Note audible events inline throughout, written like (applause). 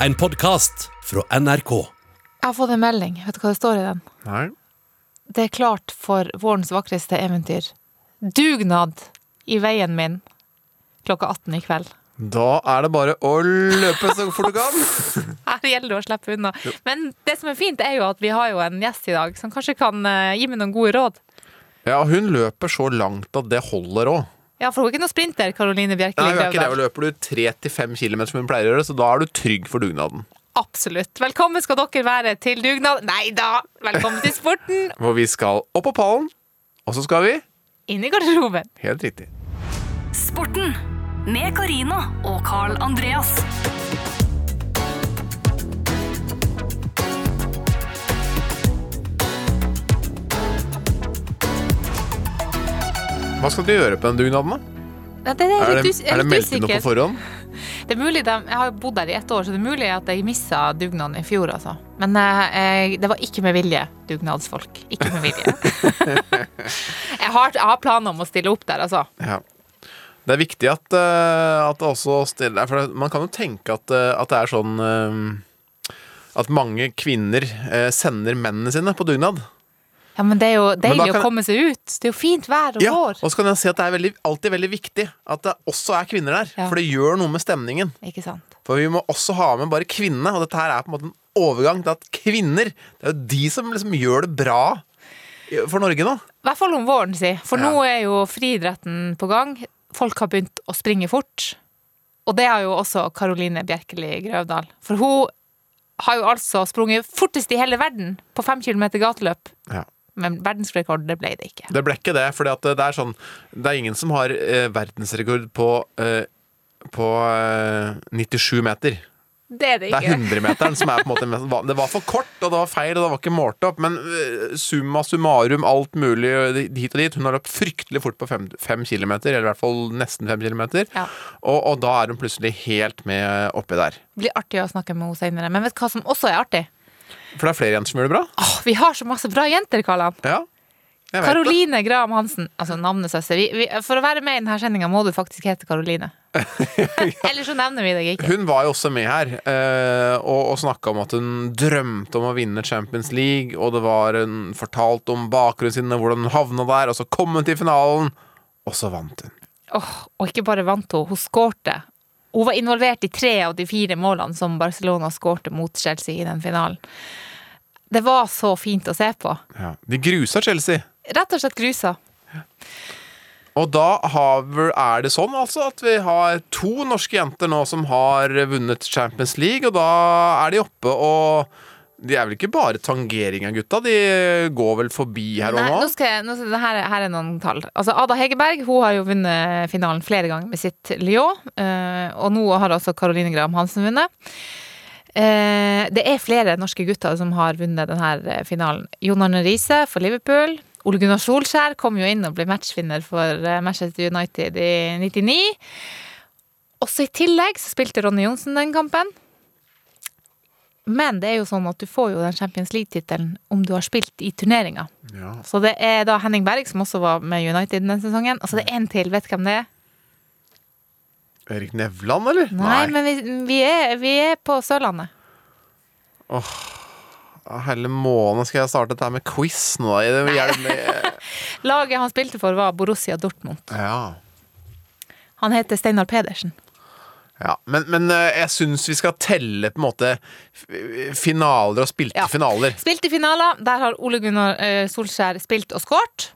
En podkast fra NRK. Jeg har fått en melding. Vet du hva det står i den? Nei. Det er klart for vårens vakreste eventyr. Dugnad i veien min klokka 18 i kveld. Da er det bare å løpe så fort du kan. (laughs) Her gjelder det å slippe unna. Men det som er fint, er jo at vi har jo en gjest i dag som kanskje kan eh, gi meg noen gode råd. Ja, hun løper så langt at det holder òg. Ja, for hun er ikke noen sprinter, Karoline Nei, Bjerkeli hun er ikke det. Og løper du 3-5 km som hun pleier å gjøre, så da er du trygg for dugnaden. Absolutt. Velkommen skal dere være til dugnad. Nei da! Velkommen til sporten! (laughs) Hvor vi skal opp på pallen, og så skal vi Inn i garderoben. Helt riktig. Sporten med Karina og Carl Andreas. Hva skal dere gjøre på den dugnaden, da? Ja, det er, Er det, er det meldt inn noe på forhånd? (laughs) Det er mulig de, Jeg har jo bodd der i ett år, så det er mulig at jeg mista dugnaden i fjor, altså. Men eh, jeg, det var ikke med vilje, dugnadsfolk. Ikke med vilje. (laughs) jeg, har, jeg har planer om å stille opp der, altså. Ja. Det er viktig at, eh, at det også stiller For man kan jo tenke at, eh, at det er sånn At mange kvinner sender mennene sine på dugnad. Ja, Men det er jo deilig kan- å komme seg ut. Det er jo fint vær og Ja, vår. og så kan jeg si at det er veldig, alltid veldig viktig at det også er kvinner der. Ja. For det gjør noe med stemningen. Ikke sant? For vi må også ha med bare kvinnene, og dette her er på en måte en overgang til at kvinner Det er jo de som liksom gjør det bra for Norge nå. I hvert fall om våren, si. For Ja. nå er jo friidretten på gang. Folk har begynt å springe fort. Og det har jo også Karoline Bjerkeli Grøvdal. For hun har jo altså sprunget fortest i hele verden på fem kilometer gateløp. Ja. Men verdensrekord, det ble det ikke. Det ble ikke det, for det er sånn Det er ingen som har eh, verdensrekord på, eh, på eh, 97 meter. Det er det ikke. Det er 100-meteren som er på en måte Det var for kort, og det var feil, og det var ikke målt opp. Men eh, summa summarum, alt mulig eh, hit og dit. Hun har løpt fryktelig fort på fem, fem kilometer, eller i hvert fall nesten fem kilometer. Ja. Og, og da er hun plutselig helt med oppi der. Det blir artig å snakke med henne senere. Men vet du hva som også er artig? For det er flere jenter som gjør det bra. Åh, vi har så masse bra jenter, Karlan. Ja. Karoline Graham Hansen, altså navnesøster. Vi, vi, for å være med i denne sendinga må du faktisk hete Karoline. (laughs) Ellers så nevner vi deg ikke. Hun var jo også med her eh, og, og snakka om at hun drømte om å vinne Champions League, og det var hun fortalt om bakgrunnen sin og hvordan hun havna der, og så kom hun til finalen, og så vant hun. Åh, og ikke bare vant hun, hun skårte. Hun var involvert i tre av de fire målene som Barcelona skårte mot Chelsea i den finalen. Det var så fint å se på. Ja. De grusa Chelsea. Rett og slett grusa. Og da har, er det sånn altså at vi har to norske jenter nå som har vunnet Champions League, og da er de oppe og De er vel ikke bare tangering av gutta, de går vel forbi her og nå? nå skal jeg, nå skal, jeg, her, her er noen tall. Altså, Ada Hegerberg hun har jo vunnet finalen flere ganger med sitt Lyon. eh, og nå har også Caroline Graham Hansen vunnet. Eh, det er flere norske gutter som har vunnet denne finalen. Jon Arne Riise for Liverpool. Ole Gunnar Solskjær kom jo inn og ble matchvinner for eh, Manchester United i 99. Også i tillegg så spilte Ronny Johnsen den kampen. Men det er jo sånn at du får jo den Champions League-tittelen om du har spilt i turneringa. Ja. Så det er da Henning Berg, som også var med United denne sesongen. Og så det er en til, vet du hvem det er? Erik Nevland, eller? Nei, men vi, vi, er, vi er på Sørlandet. Åh, Hele måneden skal jeg starte dette med quiz nå. (laughs) Laget han spilte for, var Borussia Dortmund. Ja. Han heter Steinar Pedersen. Ja, men, men eh, jeg syns vi skal telle på en måte finaler og spilte Ja. finaler. Spilt i finaler. Der har Ole Gunnar eh, Solskjær spilt og skåret.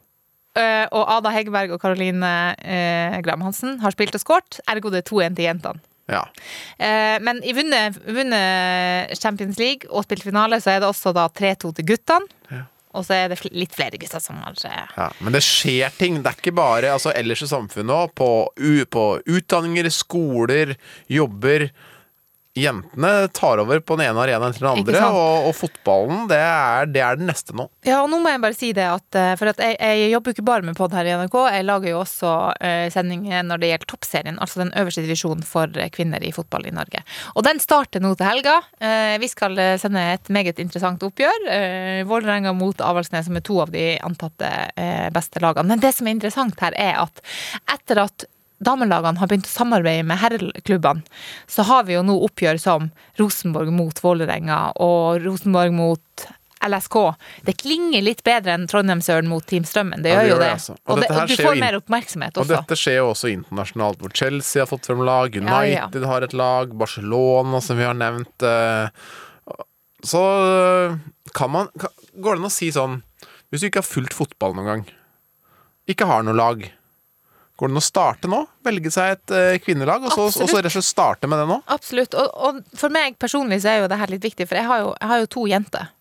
Eh, og Ada Hegerberg og Caroline uh, Hansen har spilt og skåret. Ergo det er 2-1 til jentene. Ja. Eh, men i vunnet, vunnet Champions League og spilt finale, så er det også da 3-2 til guttene. Ja. Og så er det litt flere gutter som har Ja, men det skjer ting. Det er ikke bare altså, ellers i samfunnet òg. På, på utdanninger, skoler, jobber. Jentene tar over på den ene arenaen til den andre, og, og fotballen det er, det er den neste nå. Ja, og nå må jeg bare si det at eh, For at jeg, jeg jobber jo ikke bare med pod her i NRK. Jeg lager jo også uh, sendinger når det gjelder toppserien, altså den øverste divisjonen for eh, kvinner i fotball i Norge. Og den starter nå til helga. Uh, vi skal sende et meget interessant oppgjør. Uh, Vålerenga mot Avaldsnes, som er to av de antatte uh, beste lagene. Men det som er interessant her, er at etter at damelagene har begynt å samarbeide med herreklubbene, så har vi jo nå oppgjør som Rosenborg mot Vålerenga og Rosenborg mot LSK. Det klinger litt bedre enn Trondheimsøren mot Team Strømmen. Det Ja, gjør det jo gjør det. det, altså. Og Og, det, og du får mer oppmerksomhet også. Og dette skjer jo også internasjonalt, hvor Chelsea har fått frem lag, United ja. har et lag, Barcelona, som vi har nevnt. eh, Så eh, kan man Går det an å si sånn Hvis du ikke har fulgt fotball noen gang, ikke har noe lag, går det an å starte nå? Velge seg et eh, kvinnelag, og så, og så rett og slett starte med det nå? Absolutt. Og, og for meg personlig så er jo det her litt viktig, for jeg har jo, jeg har jo to jenter.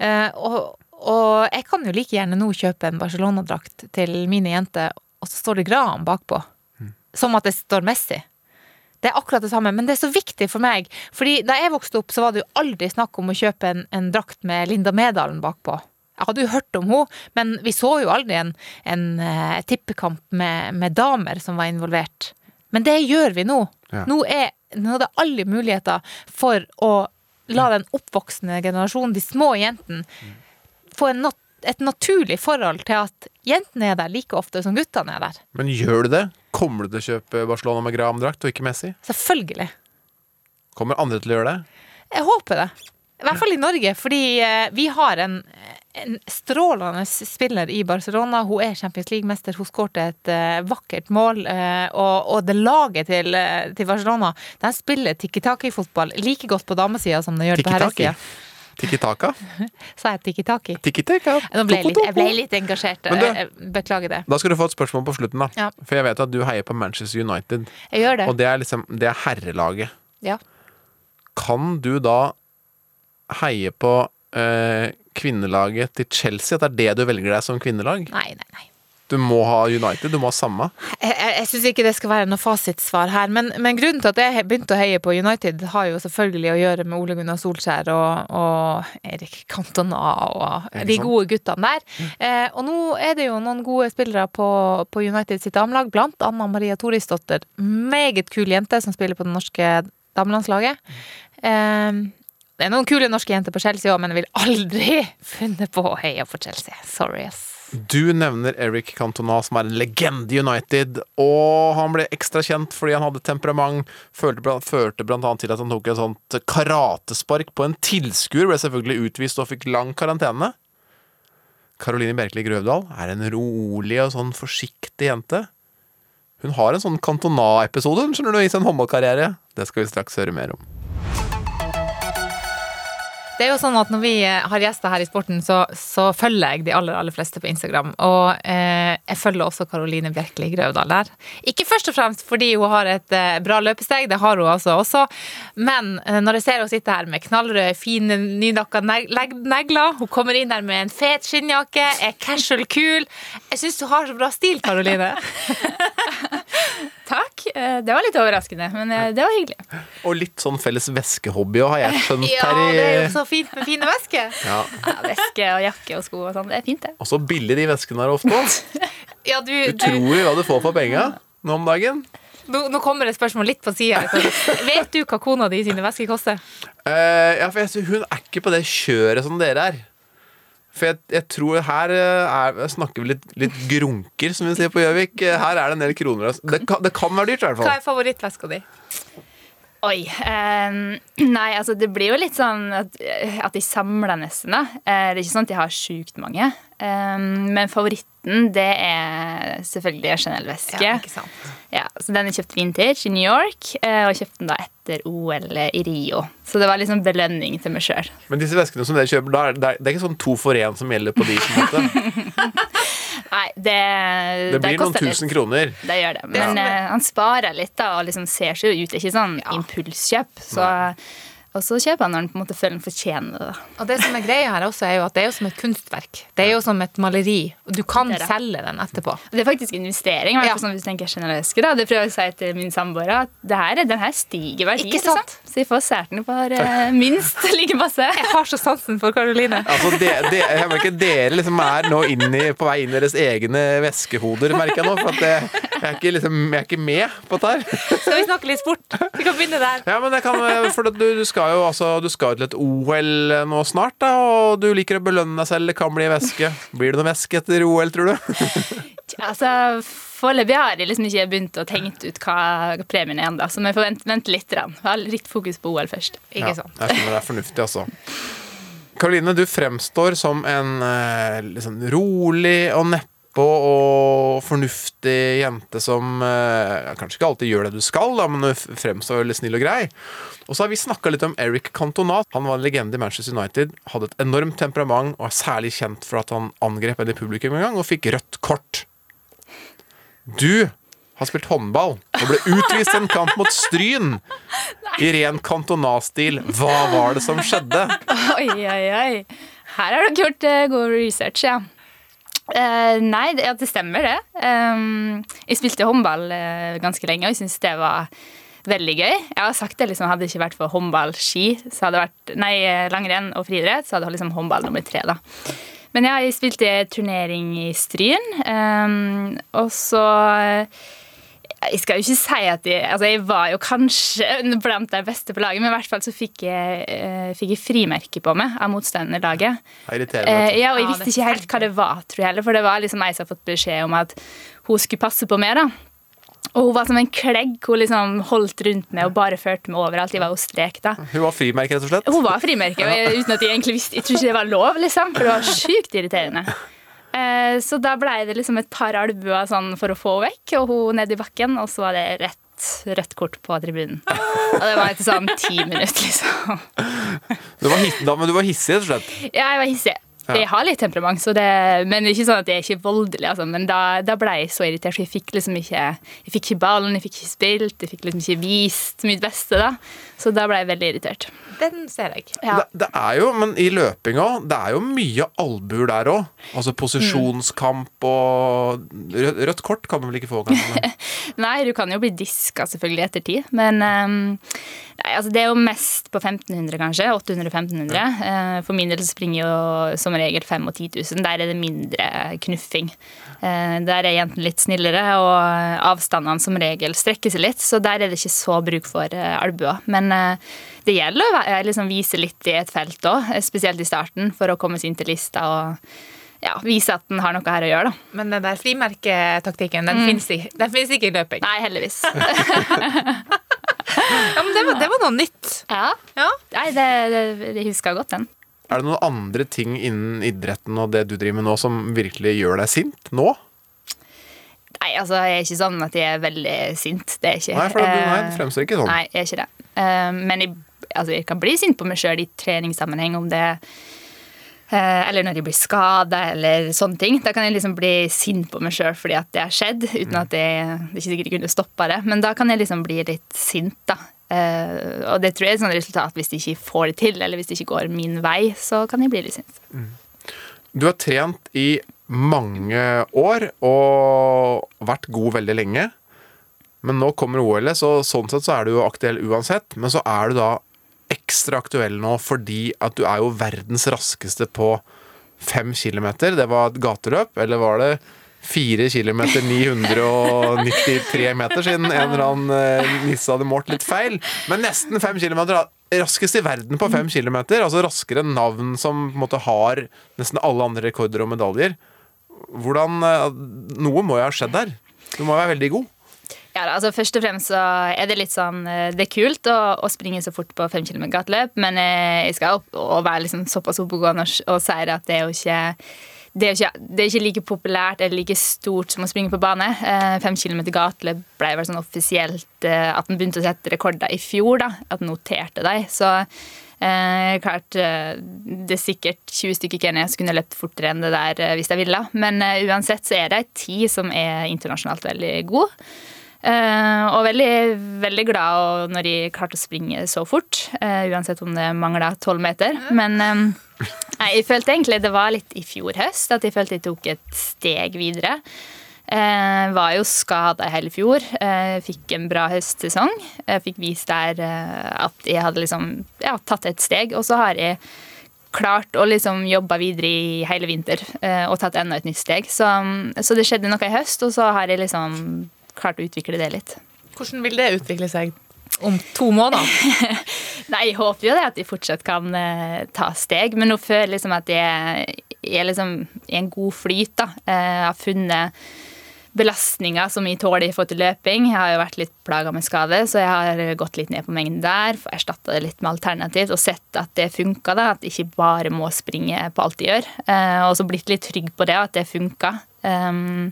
Eh, og, og jeg kan jo like gjerne nå kjøpe en Barcelona-drakt til mine jenter, og så står det Gran bakpå. Som at det står Messi. Det er akkurat det samme, men det er så viktig for meg. Fordi da jeg vokste opp, så var det jo aldri snakk om å kjøpe en, en drakt med Linda Medalen bakpå. Jeg hadde jo hørt om henne, men vi så jo aldri en, en uh, tippekamp med, med damer som var involvert. Men det gjør vi nå. Ja. Nå, er, nå er det alle muligheter for å la den oppvoksende generasjonen, de små jentene, få en nat et naturlig forhold til at jentene er der like ofte som guttene er der. Men gjør du det? Kommer du til å kjøpe Barcelona med Graham-drakt og ikke Messi? Selvfølgelig. Kommer andre til å gjøre det? Jeg håper det. I hvert fall i Norge, fordi eh, vi har en, en strålende spiller i Barcelona. Hun er Champions League-mester. Hun skårte et uh, vakkert mål. Uh, og, og det laget til, uh, til Barcelona de spiller tikki-taki-fotball like godt på damesida som de gjør på herresida. Tiki-taka? (laughs) Sa jeg tikki-taki? Tiki-taka? Nå ble jeg, litt, jeg ble litt engasjert. Du- Beklager det. Da skal du få et spørsmål på slutten, da. Ja. For jeg vet at du heier på Manchester United. Jeg gjør det. Og det er liksom Det er herrelaget. Ja. Kan du da heie på kvinnelaget til Chelsea? At det er det du velger deg som kvinnelag? Nei, nei, nei. Du må ha United, du må ha samme. Jeg, jeg, jeg syns ikke det skal være noe fasitsvar her. Men, men grunnen til at jeg begynte å heie på United, har jo selvfølgelig å gjøre med Ole Gunnar Solskjær og, og Erik Cantona og de gode guttene der. Eh, og nå er det jo noen gode spillere på, på United sitt damelag, blant Anna Maria Torisdottir. Meget kul jente som spiller på det norske damelandslaget. Eh, det er noen kule norske jenter på Chelsea òg, men jeg vil aldri (laughs) funnet på å heie på Chelsea. Sorry, ass. Du nevner Eric Cantona, som er en legende i United. Og han ble ekstra kjent fordi han hadde temperament. Førte, førte bl.a. til at han tok et sånt karatespark på en tilskuer. Ble selvfølgelig utvist og fikk lang karantene. Caroline Bjerkeli Grøvdal er en rolig og sånn forsiktig jente. Hun har en sånn Cantona-episode skjønner du, i sin håndballkarriere. Det skal vi straks høre mer om. Det er jo sånn at Når vi eh, har gjester her i sporten, så, så følger jeg de aller aller fleste på Instagram. Og eh, jeg følger også Karoline Bjerkeli Grøvdal der. Ikke først og fremst fordi hun har et eh, bra løpesteg, det har hun altså også. Men eh, når jeg ser henne sitte her med knallrøde, fine, nydakka neg negler Hun kommer inn der med en fet skinnjakke, er casual kul. Jeg syns du har så bra stil, Karoline. (laughs) Takk. Eh, Det var litt overraskende, men eh, det var hyggelig. Og litt sånn felles veskehobby òg, har jeg skjønt Ja, her i det er jo så fint med fine vesker. ja. Ja, Veske og jakke og sko og sånn, det er fint, det. Og så billig de veskene er ofte òg. (laughs) Ja, du, du, jo hva du får for penga nå om dagen. nå, nå kommer et spørsmål litt på sida. Vet du hva kona di sine vesker koster? Uh, ja, for jeg, hun er ikke på det kjøret som dere er. For jeg, jeg tror her eh, er, snakker vi litt, litt grunker, som vi sier på Gjøvik. Eh, Her er det en del kroner. altså. Det kan, det kan være dyrt, i hvert fall. Hva er favorittveska di? Oi. eh, nei, altså det blir jo litt sånn at, at de samler nesten, da. Eh, det er ikke sånn at de har sjukt mange. Eh, men favoritten, det er selvfølgelig Chanel-veske. Ja, ikke sant. Ja, så den er kjøpt vintage i New York, eh, og kjøpte den da etter OL i Rio. Så det var liksom belønning til meg sjøl. Men disse veskene som dere kjøper, da det er, ikke sånn to for én som gjelder på de? på en måte. (laughs) Nei, det, Det blir noen tusen litt. kroner. Det gjør det. Men Ja. uh, han sparer litt da, og liksom ser seg jo ut. Det er ikke sånn impulskjøp. Så, og så kjøper han når han på en måte føler han fortjener det. Og det som er greia her også, er jo at det er jo som et kunstverk. Det er jo som et maleri. Og du kan Det det. selge den etterpå. Og Det er faktisk investering. Ja. sånn hvis du tenker generøse, da. Det prøver jeg å si til min samboer. At det her, den her stiger verdi. Ikke sant? Liksom. Så vi får sært den for uh, minst (laughs) like masse. Jeg har så sansen for Karoline. Altså, det, det, jeg merker Dere liksom er nå inni, på vei inn i deres egne veskehoder, merker jeg nå. For at det, jeg, er ikke liksom, jeg er ikke med på dette her. Skal vi snakke litt sport? Vi kan begynne der. Ja, men jeg kan, for du, du skal jo altså, du skal til et OL nå snart, da, og du liker å belønne deg selv. Det kan bli væske. Blir det noe væske etter OL, tror du? (laughs) Altså, Foreløpig har jeg liksom ikke begynt å tenke ut hva premien er ennå, så vi får vente, vente litt. Da. Ha litt fokus på OL først. Ikke Ja, sant? jeg skjønner det er fornuftig, altså. Karoline, du fremstår som en eh, liksom rolig og neppe og fornuftig jente som eh, kanskje ikke alltid gjør det du skal, da, men fremstår veldig snill og grei. Og så har vi snakka litt om Eric Cantona. Han var en legende i Manchester United, hadde et enormt temperament og er særlig kjent for at han angrep en i publikum en gang og fikk rødt kort. Du har spilt håndball og ble utvist en kamp mot Stryn i ren Cantona-stil. Hva var det som skjedde? Oi, oi, oi. Her har dere gjort eh, god research, ja. Eh, nei, det, ja, det stemmer, det. Um, jeg spilte håndball uh, ganske lenge, og jeg syns det var veldig gøy. Jeg har sagt det liksom, Hadde det ikke vært for håndball-ski, så hadde det vært Nei, eh, langrenn og friidrett, så hadde det liksom håndball nummer tre, da. Men ja, jeg spilte turnering i Stryn, um, og så eh, jeg skal jo ikke si at jeg, altså jeg var jo kanskje blant de beste på laget, men i hvert fall så fikk jeg, uh, fikk jeg frimerke på meg av motstanderlaget. Du. ja, og jeg visste ikke helt hva det var, tror jeg heller, for det var liksom ei som har fått beskjed om at hun skulle passe på meg, da. Og hun var som en klegg. Hun liksom holdt rundt meg og bare førte meg overalt. Jeg var jo strek, da. Hun var frimerke, rett og slett. Hun var frimerke, jeg, uten at jeg egentlig visste Jeg tror ikke det var lov, liksom, for det var sjukt irriterende. Eh, så da ble det liksom et par albuer sånn for å få vekk, og hun ned i bakken, og så var det rett rødt kort på tribunen. Og det var etter sånn ti minutter, liksom. Du var, hit, da, men du var hissig, rett og slett. Ja, jeg var hissig. Jeg har litt temperament, så det, men ikke sånn at jeg er ikke voldelig. Altså. Men da, da ble jeg så irritert, for jeg fikk liksom ikke Jeg fikk ikke ballen, jeg fikk ikke spilt, jeg fikk liksom ikke vist mitt beste. da. Så da ble jeg veldig irritert. Den ser jeg. Ja. Det, det er jo, men i løpinga, det er jo mye albuer der òg. Altså posisjonskamp og rødt, rødt kort kan du vel ikke få, kanskje? (laughs) Nei, du kan jo bli diska selvfølgelig etter tid, men um, nei, altså det er jo mest på 1500, kanskje. 800-1500. Eh, for min del springer jo som regel 5 og 10 000. Der er det mindre knuffing. Eh, der er jentene litt snillere, og avstandene som regel strekker seg litt, så der er det ikke så bruk for uh, albuer. Men eh, det gjelder å liksom vise litt i et felt òg, spesielt i starten, for å komme seg inn til lista og ja, vise at den har noe her å gjøre, da. Men den der frimerketaktikken, den finnes ikke, den finnes ikke i løping. Nei, heldigvis. (laughs) (laughs) Ja, men det var, det var noe nytt. ja. Ja. Nei, det, det, det husker jeg godt, den. Er det noen andre ting innen idretten og det du driver med nå, som virkelig gjør deg sint nå? Nei, altså, jeg er ikke sånn at jeg er veldig sint. Det er ikke. Nei, for det, nei, Eh, det fremstår ikke sånn. Nei, jeg er ikke det. Eh, men jeg, altså, jeg kan bli sint på meg sjøl i treningssammenheng om det eh, Eller når jeg blir skada eller sånne ting. Da kan jeg liksom bli sint på meg sjøl fordi at det har skjedd, uten at jeg, det er ikke sikkert jeg kunne stoppa det. Men da kan jeg liksom bli litt sint, da. Eh, og det tror jeg er et sånt resultat hvis de ikke får det til, eller hvis det ikke går min vei, så kan de bli litt sint. Du har trent i mange år og vært god veldig lenge. Men nå kommer OL-et, så sånn sett så er du jo aktuell uansett. Men så er du da ekstra aktuell nå fordi at du er jo verdens raskeste på fem kilometer. Det var et gateløp, eller var det fire kilometer 993 meter, siden en eller annen eh, nisse hadde målt litt feil. Men nesten 5 kilometer. Raskest i verden på 5 kilometer. Altså raskere enn navn som på en måte har nesten alle andre rekorder og medaljer. Hvordan eh, Noe må jo ha skjedd der. Du må være veldig god. Ja, altså Først og fremst så er det litt sånn eh, Det er kult å, å springe så fort på 5 km gateløp, men jeg skal opp og være liksom såpass oppegående og, og si at det er jo ikke det er, ikke, det er ikke like populært eller like stort som å springe på bane. Eh, fem kilometer gateløp ble vel sånn offisielt eh, at den begynte å sette rekorder i fjor. da, At den noterte dem. Så eh, klart eh, Det er sikkert 20 stykker Kenya som kunne løpt fortere enn det der eh, hvis de ville. Men uansett så er det ei tid som er internasjonalt veldig god. Eh, og veldig, veldig glad når de klarte å springe så fort. eh, uansett om det mangla tolv meter. Men eh, jeg følte egentlig det var litt i fjor høst at jeg følte jeg tok et steg videre. Eh, var jo skada hele fjor. Eh, fikk en bra høstsesong. Jeg fikk vist der at jeg hadde liksom ja, tatt et steg. Og så har jeg klart å liksom jobbe videre i hele vinter eh, og tatt enda et nytt steg. Så, så det skjedde noe i høst, og så har jeg liksom klart å utvikle det litt. Hvordan vil det utvikle seg om to måneder? (laughs) Nei, jeg håper jo det at de fortsatt kan eh, ta steg, men nå føler jeg liksom at jeg, jeg er liksom i en god flyt. da. Eh, Jeg har funnet belastninger som jeg tåler i forhold til løping. Jeg har jo vært litt plaga med skade, så jeg har gått litt ned på mengden der. Erstatta det litt med alternativt og sett at det funka. At jeg ikke bare må springe på alt jeg gjør. Eh, og så blitt litt trygg på det, at det funka. Um,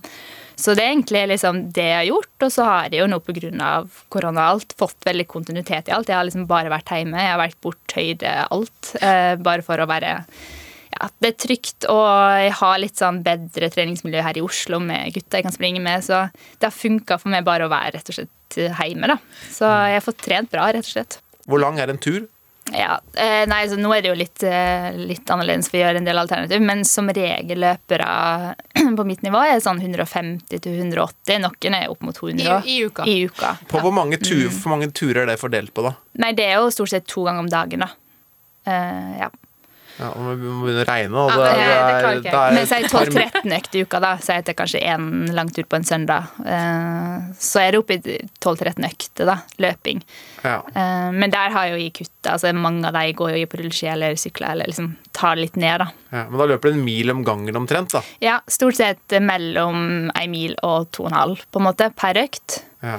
så det er egentlig liksom det jeg har gjort. Og så har jeg jo nå pga. korona og alt fått veldig kontinuitet i alt. Jeg har liksom bare vært hjemme. Jeg har vært bortøyd alt. Eh, bare for å være ja, det er trygt, jeg har litt sånn bedre treningsmiljø her i Oslo med gutta jeg kan springe med, så det har funka for meg bare å være rett og slett hjemme, da. Så jeg har fått trent bra, rett og slett. Hvor lang er en tur? Ja, eh, nei, så Nå er det jo litt, eh, litt annerledes, for å gjøre en del alternativ, men som regel løpere (clears throat) på mitt nivå er sånn 150-180. Noen er opp mot 200 I- i uka. I uka. På hvor mange, tu Mm. hvor mange turer er det fordelt på, da? Nei, det er jo stort sett to ganger om dagen, da. Uh, ja. Ja, og vi må begynne å regne. Og Ja, det, det- det er- jeg. det er Men si et par- 12-13 økter i uka, da. Så at det er kanskje én langtur på en søndag. Eh, så er det oppe i 12-13 økter, da. Løping. Ja. Eh, men der har jo jeg kutta. Altså, mange av de går jo på rulleski eller sykler eller liksom tar litt ned, da. Ja, men da løper du en mil om gangen omtrent, da. Ja, stort sett mellom ei mil og to og en halv, på en måte, per økt. Ja.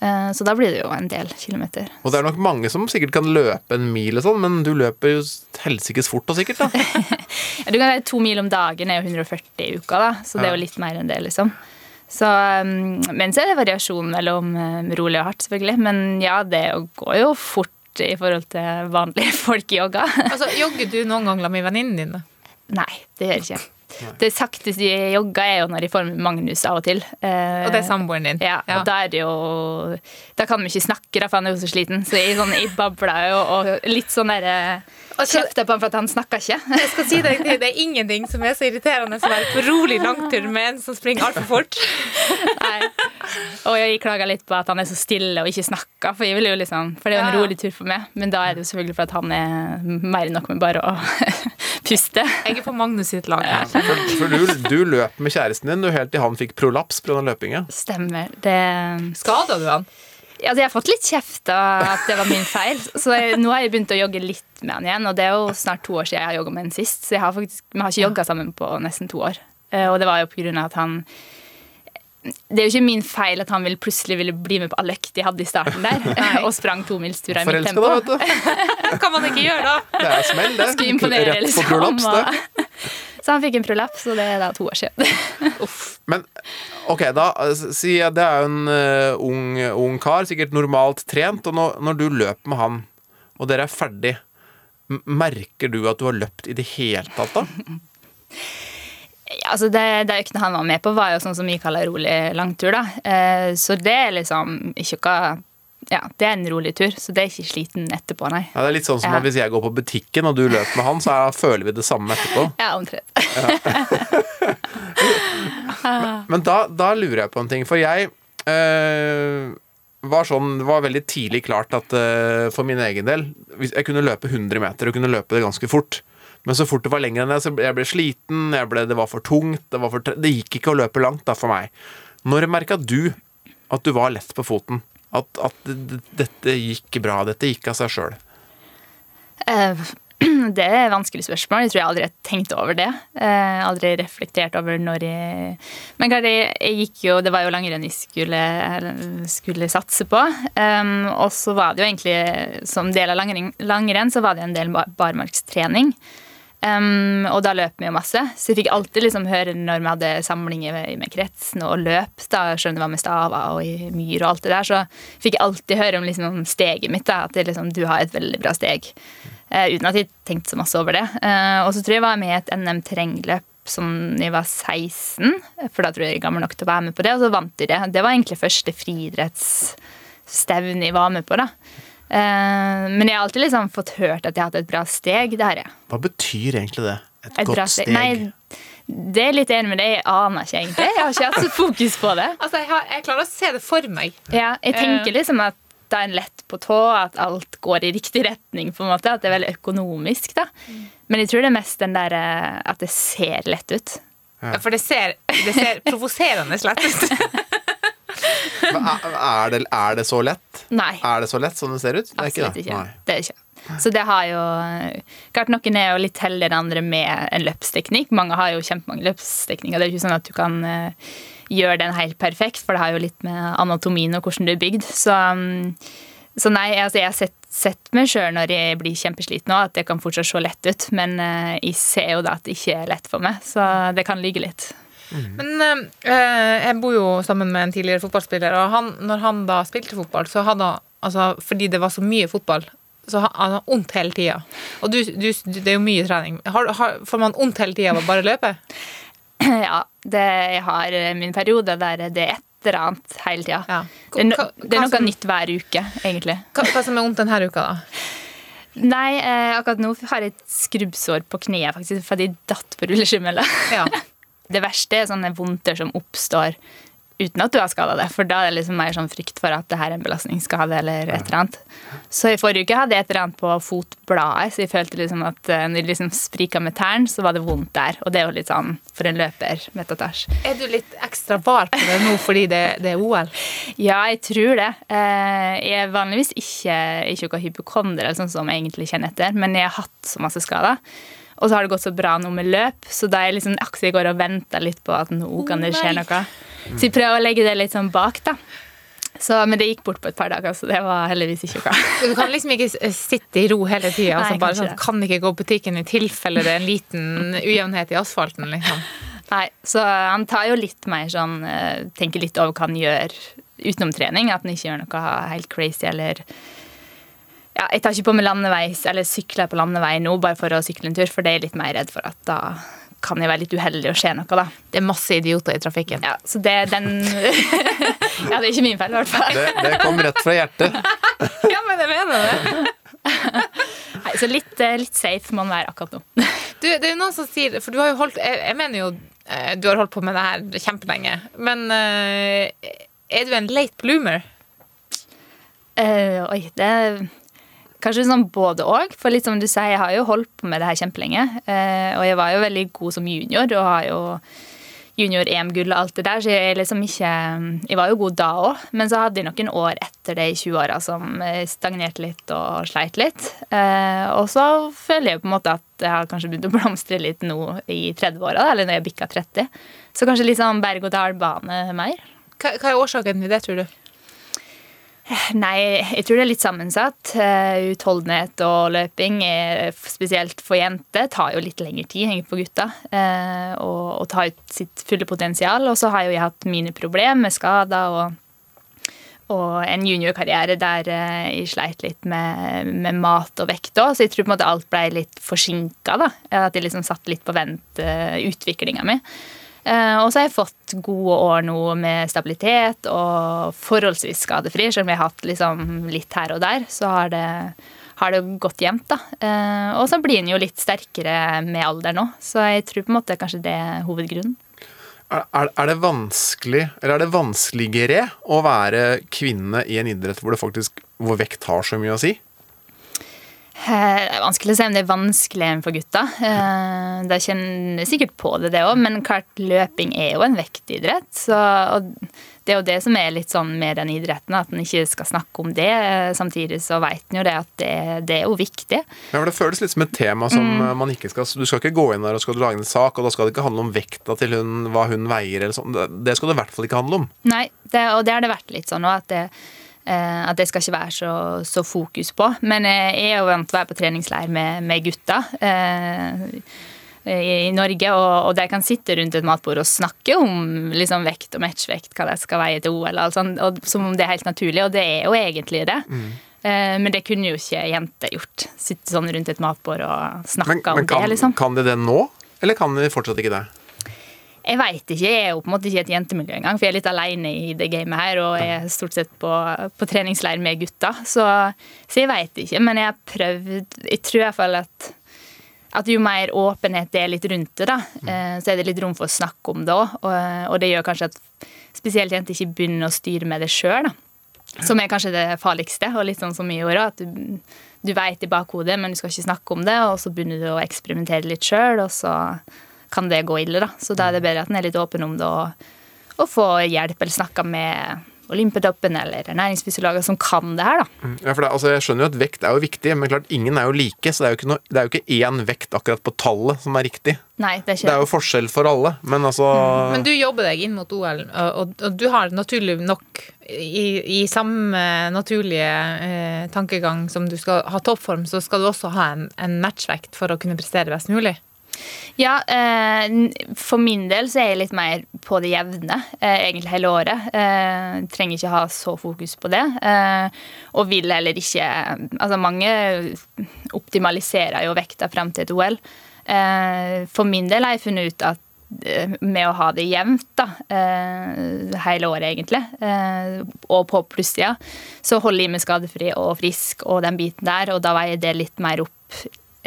Eh, så da blir det jo en del kilometer. Og det er nok mange som sikkert kan løpe en mil og sånn, men du løper jo helsikes fort og sikkert, da. (laughs) Ja, du kan være To mil om dagen er jo 140 i uka, da, så det er jo litt mer enn det, liksom. Så, um, men så er det variasjon mellom um, rolig og hardt, selvfølgelig. Men ja, det går jo fort i forhold til vanlige (laughs) folk i yoga. Altså, Jogger du noen gang med venninnene dine? Nei, det gjør jeg ikke. Det sakteste jeg jogger, er jo når jeg får med Magnus av og til. Eh, Og det er samboeren din? Ja, og da er det jo Da kan vi ikke snakke, da, for han er jo så sliten. Så jeg, sånn, jeg babler jo og litt sånn derre Kjefter på han for at han snakker ikke. (laughs) Jeg skal si deg, det, det er ingenting som er så irriterende som å være på rolig langtur med en som springer altfor fort. (laughs) Nei. Og jeg klager litt på at han er så stille og ikke snakker, for jeg vil jo liksom For det er jo en rolig tur for meg, men da er det jo selvfølgelig for at han er mer enn nok med bare å puste. Jeg er på Magnus sitt lag her. For, for du, du løp med kjæresten din du helt til han fikk prolaps pga. løpinga. Stemmer. Det Skada du han? Altså, jeg har fått litt kjeft av at det var min feil, så jeg, nå har jeg begynt å jogge litt med han igjen. Og det er jo snart to år siden jeg har jogga med han sist, så jeg har faktisk, vi har ikke jogga sammen på nesten to år. Eh, Og det var jo på grunn av at han det er jo ikke min feil at han vil plutselig ville bli med på alle økter jeg hadde i starten der. (laughs) og sprang tomilsturer i mitt Forelska, tempo. da, vet du. (laughs) Kan man ikke gjøre da? Det er smell, det. Skulle imponere, Rett på prolaps, det. (laughs) Så han fikk en prolaps, og det er da to år siden. Men ok, da si jeg det er jo en uh, ung, ung kar, sikkert normalt trent, og når, når du løper med han, og dere er ferdig, merker du at du har løpt i det hele tatt da? Ja, altså det, det øktene han var med på, var jo sånn som vi kaller rolig langtur. da. Eh, så det er liksom ikke noe Ja, det er en rolig tur, så det er ikke sliten etterpå, nei. Ja, det er litt sånn som Ja. at hvis jeg går på butikken og du løper med han, så er, føler vi det samme etterpå. (laughs) Ja, omtrent. (laughs) Men da, da lurer jeg på en ting, for jeg øh, var sånn, det var veldig tidlig klart at øh, for min egen del hvis Jeg kunne løpe 100 meter og kunne løpe det ganske fort. Men så fort det var lenger enn det, så jeg ble sliten, jeg ble, det var for tungt. Det, var for, det gikk ikke å løpe langt da for meg. Når merka du at du var lett på foten? At, at dette gikk bra? Dette gikk av seg sjøl? Eh, (clears throat) Det er et vanskelig spørsmål. Jeg tror jeg aldri har tenkt over det. Eh, aldri reflektert over når jeg Men klart, jeg, gikk jo Det var jo langrenn jeg skulle, skulle satse på. Og så var det jo egentlig som del av langrenn, langrenn så var det en del bar- barmarkstrening. Um, og da løp vi jo masse, så jeg fikk alltid liksom høre når vi hadde samlinger med, kretsen og løp, da selv om det var med staver og i myr og alt det der, så fikk jeg alltid høre om liksom steget mitt, da, at det liksom, du har et veldig bra steg. Uh, uten at jeg tenkte så masse over det. Uh, og så tror jeg jeg var med i et NM terrengløp som jeg var 16, for da tror jeg jeg er gammel nok til å være med på det, og så vant jeg det. Det var egentlig første friidrettsstevne jeg var med på, da. Eh, men jeg har alltid liksom fått hørt at jeg har hatt et bra steg. Det har jeg. Hva betyr egentlig det? Et, Et bra godt steg? Nei, det er litt enig med det. Jeg aner ikke egentlig. Jeg har ikke hatt så fokus på det. (laughs) Altså, jeg, har, jeg klarer å se det for meg. Ja, jeg tenker Eh. liksom at da er en lett på tå, at alt går i riktig retning. på en måte, At det er veldig økonomisk. da. Men jeg tror det er mest den der eh, at det ser lett ut. Ja, For det ser, det ser provoserende lett ut. (laughs) Er, det, er det så lett? Nei. Er det så lett som det ser ut? Det er Absolutt det. ikke. Nei. Det er ikke. Så det har jo Klart noen er jo litt heldigere enn andre med en løpsteknikk. Mange har jo kjempemange løpsteknikker. Det er jo ikke sånn at du kan eh, gjøre den helt perfekt, for det har jo litt med anatomien og hvordan du er bygd. Så, um, så nei, altså jeg har sett, sett meg sjøl når jeg blir kjempesliten òg, at det kan fortsatt se lett ut. Men eh, jeg ser jo da at det ikke er lett for meg, så det kan ligge litt. Men eh, jeg bor jo sammen med en tidligere fotballspiller, og han, når han da spilte fotball, så hadde han altså, Fordi det var så mye fotball, så ha- han har vondt hele tida. Og du, du, det er jo mye trening. Har, har, får man vondt hele tida av å bare løpe? (clears throat) Ja, det, jeg har eh, min periode der det er et eller annet hele tida. Ja. Det, er no, det er noe som- nytt hver uke, egentlig. Hva, hva som er vondt denne uka, da? Nei, eh, akkurat nå har jeg et skrubbsår på kneet faktisk, fordi jeg datt på rulleskimmelet. Ja. (laughs) Det verste er sånne vondter som oppstår uten at du har skada det. For da er det liksom mer sånn frykt for at det her er en belastningsskade eller et eller annet. Så i forrige uke hadde jeg et eller annet på fotbladet, så jeg følte liksom at eh, når jeg liksom sprika med tærne, så var det vondt der. Og det er jo litt sånn for en løper med tattasj. Er du litt ekstra var på det nå fordi det, det er OL? Ja, jeg tror det. Eh, Jeg er vanligvis ikke, ikke noe hypokonder, eller sånn som jeg egentlig kjenner etter, men jeg har hatt så masse skader. Og så har det gått så bra nå med løp, så da er jeg liksom akkurat i går og venter litt på at nå kan det skje noe. Så jeg prøver å legge det litt sånn bak, da. Så, men det gikk bort på et par dager, så det var heldigvis ikke noe. (laughs) Du kan liksom ikke sitte i ro hele tida. Altså bare sånn, kan ikke gå på butikken i tilfelle det er en liten ujevnhet i asfalten. liksom. (laughs) Nei, så han tar jo litt mer sånn eh, Tenker litt over hva han gjør utenom trening. At han ikke gjør noe helt crazy eller ja, Jeg tar ikke på meg landeveis eller sykler på landevei nå bare for å sykle en tur, for det er jeg litt mer redd for at da kan jeg være litt uheldig og skje noe, da. Det er masse idioter i trafikken. Ja, så det er den (laughs) Ja, det er ikke min feil, i hvert fall. Det, det kom rett fra hjertet. (laughs) Ja, men jeg mener det. (laughs) Nei, så litt, eh, litt safe må man være akkurat nå. Du, det er jo noen som sier For du har jo holdt Jeg, jeg mener jo eh, du har holdt på med det her kjempelenge. Men eh, er du en late bloomer? Uh, oi, det kanskje sånn både og. For litt som du sier, jeg har jo holdt på med det her kjempelenge. Eh, og jeg var jo veldig god som junior og har jo junior-EM-gull og alt det der, så jeg liksom ikke Jeg var jo god da òg, men så hadde jeg noen år etter det i 20-åra som eh, stagnerte litt og sleit litt. Eh, og så føler jeg på en måte at jeg har kanskje begynt å blomstre litt nå i 30-åra, eller når jeg bikka 30. Så kanskje litt sånn berg-og-dal-bane mer. Hva, hva er årsaken til det, tror du? Nei, jeg tror det er litt sammensatt. Eh, Utholdenhet og løping, er, spesielt for jenter, tar jo litt lengre tid enn for gutter. eh, Og, og tar ut sitt fulle potensial. Og så har jo jeg hatt mine problemer med skader og, og en juniorkarriere der eh, jeg sleit litt med, med mat og vekt òg. Så jeg tror på en måte alt ble litt forsinka. At jeg liksom satt litt på vent, utviklinga mi. Eh, og så har jeg fått gode år nå med stabilitet og forholdsvis skadefri. Selv om jeg har hatt liksom litt her og der, så har det, har det gått jevnt. Eh, og så blir en jo litt sterkere med alder nå, så jeg tror på en måte kanskje det er hovedgrunnen. Er, er det vanskelig, eller er det vanskeligere å være kvinne i en idrett hvor, det faktisk, hvor vekt har så mye å si? Eh, Det er vanskelig å si om det er vanskeligere enn for gutta. Eh, De kjenner sikkert på det, det òg, men klart løping er jo en vektidrett. Så, det er jo det som er litt sånn med den idretten, at en ikke skal snakke om det. Eh, Samtidig så vet en jo det at det, det er jo viktig. Ja, for Det føles litt som et tema som Mm. man ikke skal Du skal ikke gå inn der og skal lage en sak, og da skal det ikke handle om vekta til hun, hva hun veier, eller sånn. Det- skal det i hvert fall ikke handle om. Nei, det, og det har det vært litt sånn òg, at det at det skal ikke være så, så fokus på. Men eh, jeg er jo vant til å være på treningsleir med, med gutta eh, i, Norge, og, og de kan sitte rundt et matbord og snakke om liksom, vekt og matchvekt, hva de skal veie til OL, og og, som om det er helt naturlig, og det er jo egentlig det. Eh, men det kunne jo ikke jenter gjort. Sitte sånn rundt et matbord og snakke Men, men om kan, det, liksom. kan de det nå, eller kan de fortsatt ikke det? Jeg veit ikke. Jeg er jo på en måte ikke i et jentemiljø engang, for jeg er litt alene i det gamet her, og er stort sett på, på treningsleir med gutta. Så, så jeg veit ikke, men jeg har prøvd Jeg tror i hvert fall at at jo mer åpenhet det er litt rundt det, da, eh, så er det litt rom for å snakke om det òg. Og, og det gjør kanskje at spesielt jenter ikke begynner å styre med det sjøl, som er kanskje det farligste. Og litt sånn som i år, at du, du veit i bakhodet, men du skal ikke snakke om det, og så begynner du å eksperimentere litt sjøl, og så kan det gå ille, da. Så da er det bedre at en er litt åpen om det og, og få hjelp eller snakke med Olympiatoppen eller ernæringsfysiologer som kan det her, da. Ja, for det, altså, jeg skjønner jo at vekt er jo viktig, men klart ingen er jo like, så det er jo ikke, noe, det er jo ikke én vekt akkurat på tallet som er riktig. Nei, det er Det ikke er jo forskjell for alle, men altså Men du jobber deg inn mot OL, og, og, og du har naturlig nok i, i samme naturlige eh, tankegang som du skal ha toppform, så skal du også ha en, en matchvekt for å kunne prestere best mulig. Ja, eh, for min del så er jeg litt mer på det jevne, eh, egentlig hele året. Jeg trenger ikke ha så fokus på det. Eh, og vil heller ikke Altså, mange optimaliserer jo vekta frem til et OL. Eh, for min del har jeg funnet ut at eh, med å ha det jevnt da, eh, hele året, egentlig, eh, og på plussida, så holder jeg meg skadefri og frisk og den biten der, og da veier det litt mer opp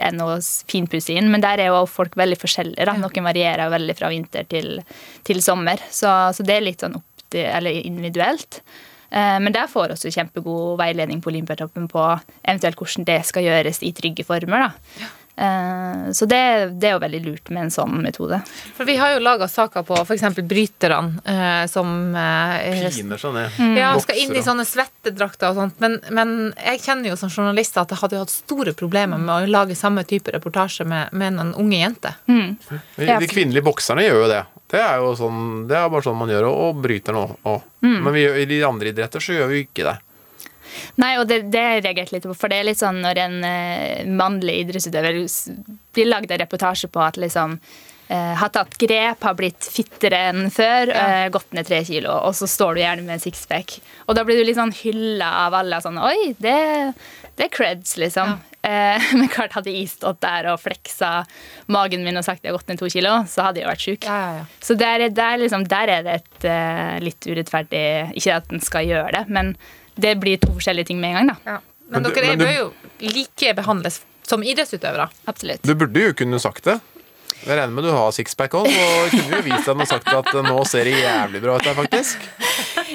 enn å finpusse inn. Men der er jo folk veldig forskjellige. Da. Noen varierer veldig fra vinter til, til sommer, så, så det er litt sånn opp til, eller individuelt. Eh, Men der får også kjempegod veiledning på Olympiatoppen på eventuelt hvordan det skal gjøres i trygge former. Da. Eh, Så det, det er jo veldig lurt med en sånn metode. For vi har jo laga saker på f.eks. bryterne eh, som eh, piner seg ned. ja, skal inn i sånne svettedrakter og sånt. Men, men jeg kjenner jo som journalist at jeg hadde jo hatt store problemer med å lage samme type reportasje med, med noen unge jenter. De, de kvinnelige bokserne gjør jo det. Det er jo sånn, det er bare sånn man gjør, og, bryter nå òg. Men vi, i de andre idretter så gjør vi ikke det. Nei, og det, det reagerte litt på, for det er litt sånn når en eh, mannlig idrettsutøver blir lagd en reportasje på at liksom eh, har tatt grep, har blitt fittere enn før, eh, gått ned tre kilo, og så står du gjerne med sixpack. Og da blir du litt sånn hylla av alle. Sånn, Oi, det, det er creds, liksom. Eh, (laughs) men klart hadde jeg stått der og fleksa magen min og sagt jeg har gått ned to kilo, så hadde jeg vært sjuk. Ja, ja, ja. Så der, er- der, liksom, der er det et uh, litt urettferdig Ikke at en skal gjøre det, men det blir to forskjellige ting med en gang. da. Ja. Men, Men du- dere men du- bør jo likebehandles som idrettsutøvere. Absolutt. Du burde jo kunne sagt det. Jeg regner med du har sixpack òg, så (laughs) kunne jo vist deg og sagt at nå ser det jævlig bra ut her, faktisk.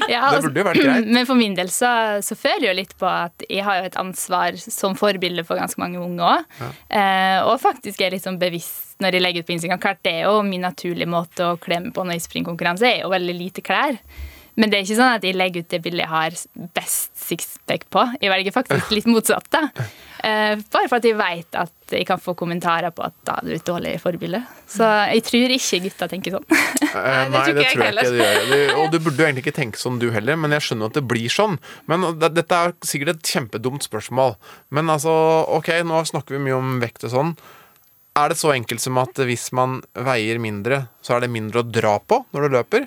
Ja, Det altså, burde jo vært greit. Men for min del så, så føler jeg jo litt på at jeg har jo et ansvar som forbilde for ganske mange unge òg. Eh, og faktisk er litt sånn bevisst når jeg legger ut på Instagram. Klart det er jo min naturlige måte å kle meg på når jeg springer konkurranse. Er jo veldig lite klær. Men det er ikke sånn at jeg legger ut det bildet jeg har best sixpack på. Jeg velger faktisk litt motsatt. da. Eh, bare for at jeg vet at jeg kan få kommentarer på at da er du et dårlig forbilde. Så jeg tror ikke gutta tenker sånn. (laughs) Eh, det Nei, det tror jeg ikke du gjør. Du, og du burde egentlig ikke tenke sånn du heller, men jeg skjønner at det blir sånn. Men dette er sikkert et kjempedumt spørsmål. Men altså, ok, nå snakker vi mye om vekt og sånn. Er det så enkelt som at hvis man veier mindre, så er det mindre å dra på når du løper?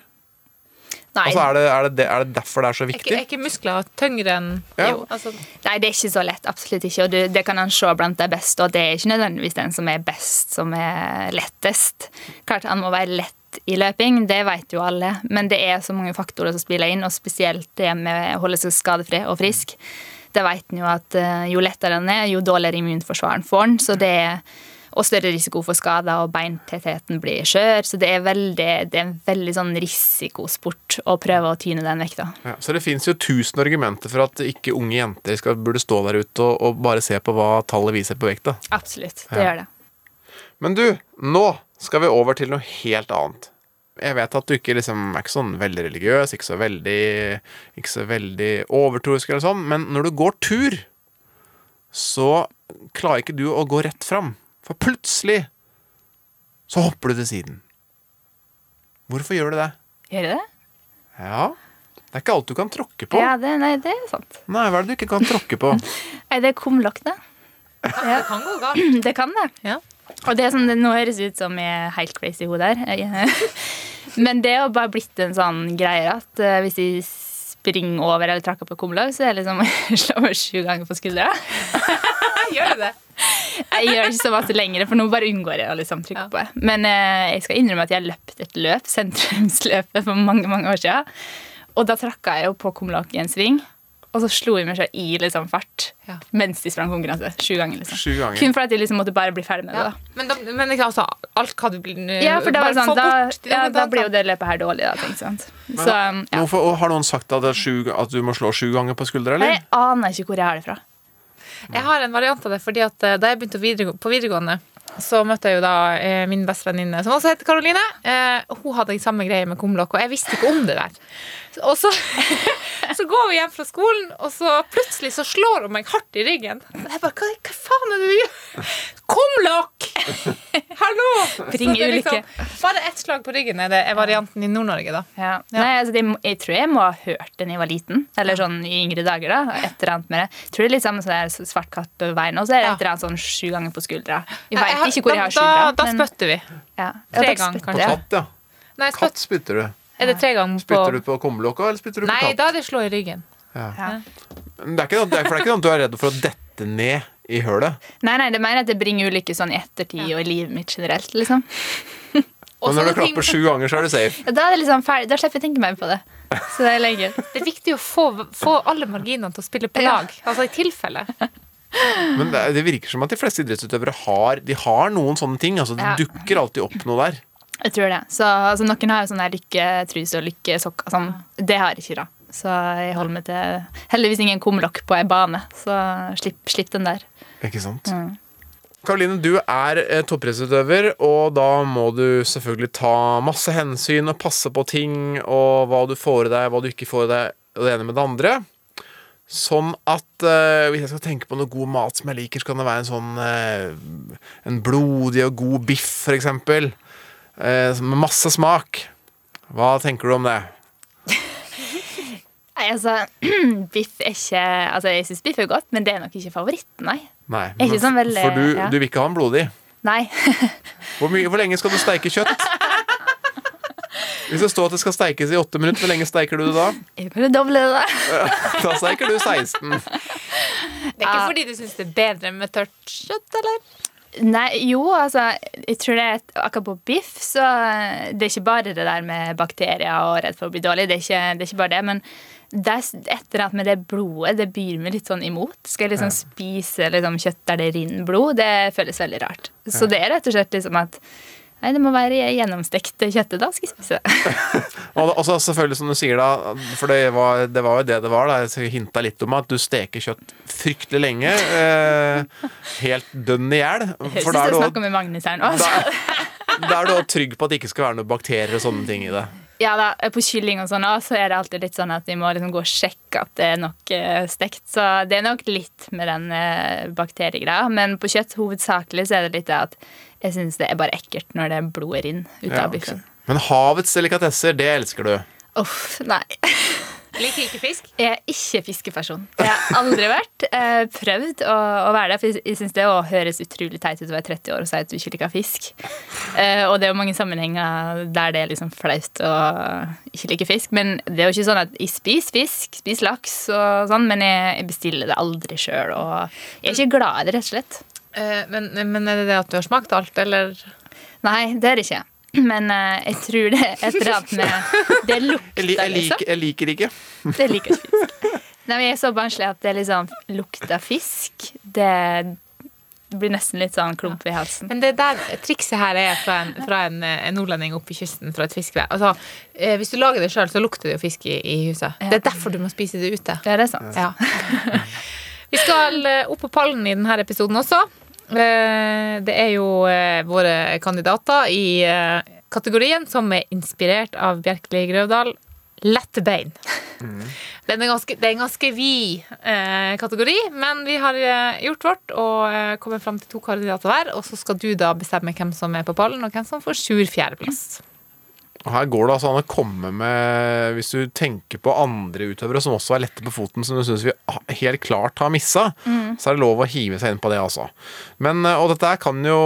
Altså, er det, er, det, det- er det derfor det er så Er ikke, viktig? er ikke muskler tyngre enn Ja. Jo, altså, Nei, det er ikke så lett. Absolutt ikke. Og du, det kan han se blant de beste, og det er ikke nødvendigvis den som er best, som er lettest. Klart han må være lett i løping, det vet jo alle, men det er så mange faktorer som spiller inn, og spesielt det med å holde seg skadefri og frisk. Det vet en jo at eh, jo lettere han er, jo dårligere immunforsvaren får han, så det er og større risiko for skader, og beintettheten blir skjør. Så det er, veldig, det er en veldig sånn risikosport å prøve å tyne den vekta. Ja, så det fins jo tusen argumenter for at ikke unge jenter skal, burde stå der ute og, og bare se på hva tallet viser på vekta. Absolutt. Det Ja. gjør det. Men du, nå skal vi over til noe helt annet. Jeg vet at du ikke liksom er ikke sånn veldig religiøs, ikke så veldig, ikke så veldig overtroisk eller sånn, men når du går tur, så klarer ikke du å gå rett fram. For plutselig så hopper du til siden. Hvorfor gjør du det? Gjør det? Ja, det er ikke alt du kan tråkke på. Ja, det, nei, det er sant. Nei, hva er det du ikke kan tråkke på? (laughs) Nei, det er kumlokk, det. det kan gå galt. (clears throat) Det kan det. Ja. Og det er sånn, det nå høres ut som jeg er helt crazy i hodet her. (laughs) Men det har bare blitt en sånn greie at uh, hvis jeg springer over eller trakker på kumlokk, så er det liksom (laughs) slå meg sju ganger på skuldra. Gjør du det? Jeg gjør ikke så masse lenger, for nå bare unngår jeg å liksom trykke Ja. på det. Men eh, jeg skal innrømme at jeg løpt et løp, sentrumsløpet, for mange mange år siden. Og da trakka jeg jo på kumlokk i en sving, og så slo jeg meg selv i liksom fart Ja. mens de sprang konkurranse. Sju ganger, liksom. Sju ganger. Kun for at jeg liksom måtte bare bli ferdig med det. Ja. da. Men, da, men ikke, altså, alt hva du blir Ja, for da, var bare sånn, da, bort ja, da blir jo det løpet her dårlig, da. Tenk, sant? Så, ja. Hvorfor, har noen sagt at, det er sju, at du må slå sju ganger på skuldra, eller? Jeg aner ikke hvor jeg har det fra. Jeg har en variant av det, fordi at eh, da jeg begynte på videregående, så møtte jeg jo da eh, min bestevenninne, som også heter Karoline. Eh, hun hadde samme greie med kumlokk, og jeg visste ikke om det der. Og så, (laughs) så går vi hjem fra skolen, og så plutselig så slår hun meg hardt i ryggen. Og jeg bare, hva, hva faen er det du gjør? Kom, lokk! (laughs) Hallo! Bring er ulykke. bare ett slag på ryggen er det er varianten i Nord-Norge, da. Ja. Nei, altså, det, jeg tror jeg må ha hørt det da jeg var liten. Eller sånn i yngre dager. da Et eller annet med det. Jeg tror det er litt samme som det svart katt på veien. Og så er det Ja. et eller annet sånn sju ganger på skuldra. Jeg veit ikke hvor jeg har skuldra. da, da da spytter vi. ja. tre Ja, ganger, kanskje. På katt, ja. Nei, Katt spytter du. Er det tre ganger på Spytter du på kumlokka, eller spytter du på Nei, katt? da er det slå i ryggen. Ja. Ja. Det er ikke, det er, ikke sånn at du er redd for å dette ned i hølet. Nei, nei, det mener at det bringer ulykke sånn i ettertid og i livet mitt generelt. liksom (laughs) Og Men når du klapper sju ganger, så er du safe. Ja, Da er det liksom ferdig, da slipper jeg å tenke mer på det. Så det er lenge. (laughs) Det er viktig å få, få alle marginene til å spille på Ja. lag. Altså i tilfelle. Men det, det virker som at de fleste idrettsutøvere har De har noen sånne ting. Altså, det Ja. dukker alltid opp noe der. Jeg tror det. Så altså, Noen har jo sånn lykketruse og lykkesokker. Sånn. Det har jeg ikke, da. Så jeg holder meg til heldigvis ingen kumlokk på ei bane. Så slipp, slipp den der. Ikke sant? Mm. Karoline, du er eh, toppidrettsutøver, og da må du selvfølgelig ta masse hensyn og passe på ting, og hva du får i deg, hva du ikke får i deg, og det ene med det andre. Sånn at eh, hvis jeg skal tenke på noe god mat som jeg liker, så kan det være en sånn eh, En blodig og god biff, for eksempel. Eh, med masse smak. Hva tenker du om det? Nei, altså, (clears throat) biff er ikke Altså, jeg syns biff er godt, men det er nok ikke favoritten, nei. Nei, men, ikke sånn veldig- for du, ja. du vil ikke ha den blodig. Nei. (laughs) Hvor, mye, hvor lenge skal du steike kjøtt? Hvis det står at det skal steikes i åtte minutter, hvor lenge steiker du det da? Jeg kan doble det, da. (laughs) Da steiker du 16. Det er ikke Ja. fordi du syns det er bedre med tørt kjøtt, eller? Nei, jo, altså Jeg tror det er akkurat på biff, så det er ikke bare det der med bakterier og redd for å bli dårlig. Det er ikke, det er ikke bare det, men det er et eller annet med det blodet det byr meg litt sånn imot. Skal jeg liksom spise liksom, kjøtt der det renner blod? Det føles veldig rart. Så det er rett og slett liksom at Nei, det må være gjennomstekt kjøttet. Da skal jeg spise. (laughs) Og så selvfølgelig, som du sier da, for det var, det var jo det det var, da. Jeg hinta litt om at du steker kjøtt fryktelig lenge. Eh, helt dønn i hjel. Høres ut som du snakker med Magnus her nå. da, er du trygg på at det ikke skal være noen bakterier og sånne ting i det. Ja da, På kylling og sånn også, så er det alltid litt sånn at vi må liksom gå og sjekke at det er nok eh, stekt. Så det er nok litt med den uh, bakteriegreia. Men på kjøtt hovedsakelig så er det litt det at jeg syns det er bare ekkelt når det blodet renner ut Ja, av biffen. Okay. Men havets delikatesser, det elsker du. Uff, nei. (laughs) Liker ikke fisk? Jeg er ikke fiskeperson. Jeg har aldri vært. Eh, prøvd å, å være det, for jeg, jeg syns det å høres utrolig teit ut å være 30 år og si at du ikke liker fisk. Eh, og det er jo mange sammenhenger der det er liksom flaut å ikke like fisk. Men det er jo ikke sånn at jeg spiser fisk, spiser laks og sånn, men jeg, jeg bestiller det aldri sjøl. Og jeg er ikke glad i det, rett og slett. Eh, men, men er det det at du har smakt alt, eller? Nei, det er det ikke. Men uh, jeg tror det er et eller annet med (laughs) Det lukter, Jeg, jeg, liksom. jeg liker ikke. Det liker ikke fisk. Nei, men jeg er så barnslig at det liksom lukter fisk. Det blir nesten litt sånn klump i halsen. Men det der trikset her er fra en, fra en, en nordlending oppe i kysten fra et fiskevær. Altså, eh, hvis du lager det sjøl, så lukter det jo fisk i, i huset. Det er derfor du må spise det ute. Ja, det er sant. Ja. (laughs) Vi skal eh, opp på pallen i denne episoden også. Eh, Det er jo eh, våre kandidater i eh, kategorien som er inspirert av Bjerkeli Grøvdal. Lette bein. (laughs) Er ganske, det er en ganske vid eh, kategori, men vi har gjort vårt og eh, kommet fram til to kandidater hver. Og så skal du da bestemme hvem som er på pallen, og hvem som får sur fjerdeplass. Og her går det altså an å komme med Hvis du tenker på andre utøvere som også er lette på foten, som du syns vi helt klart har missa, så er det lov å hive seg inn på det, altså. Men, eh, og dette kan jo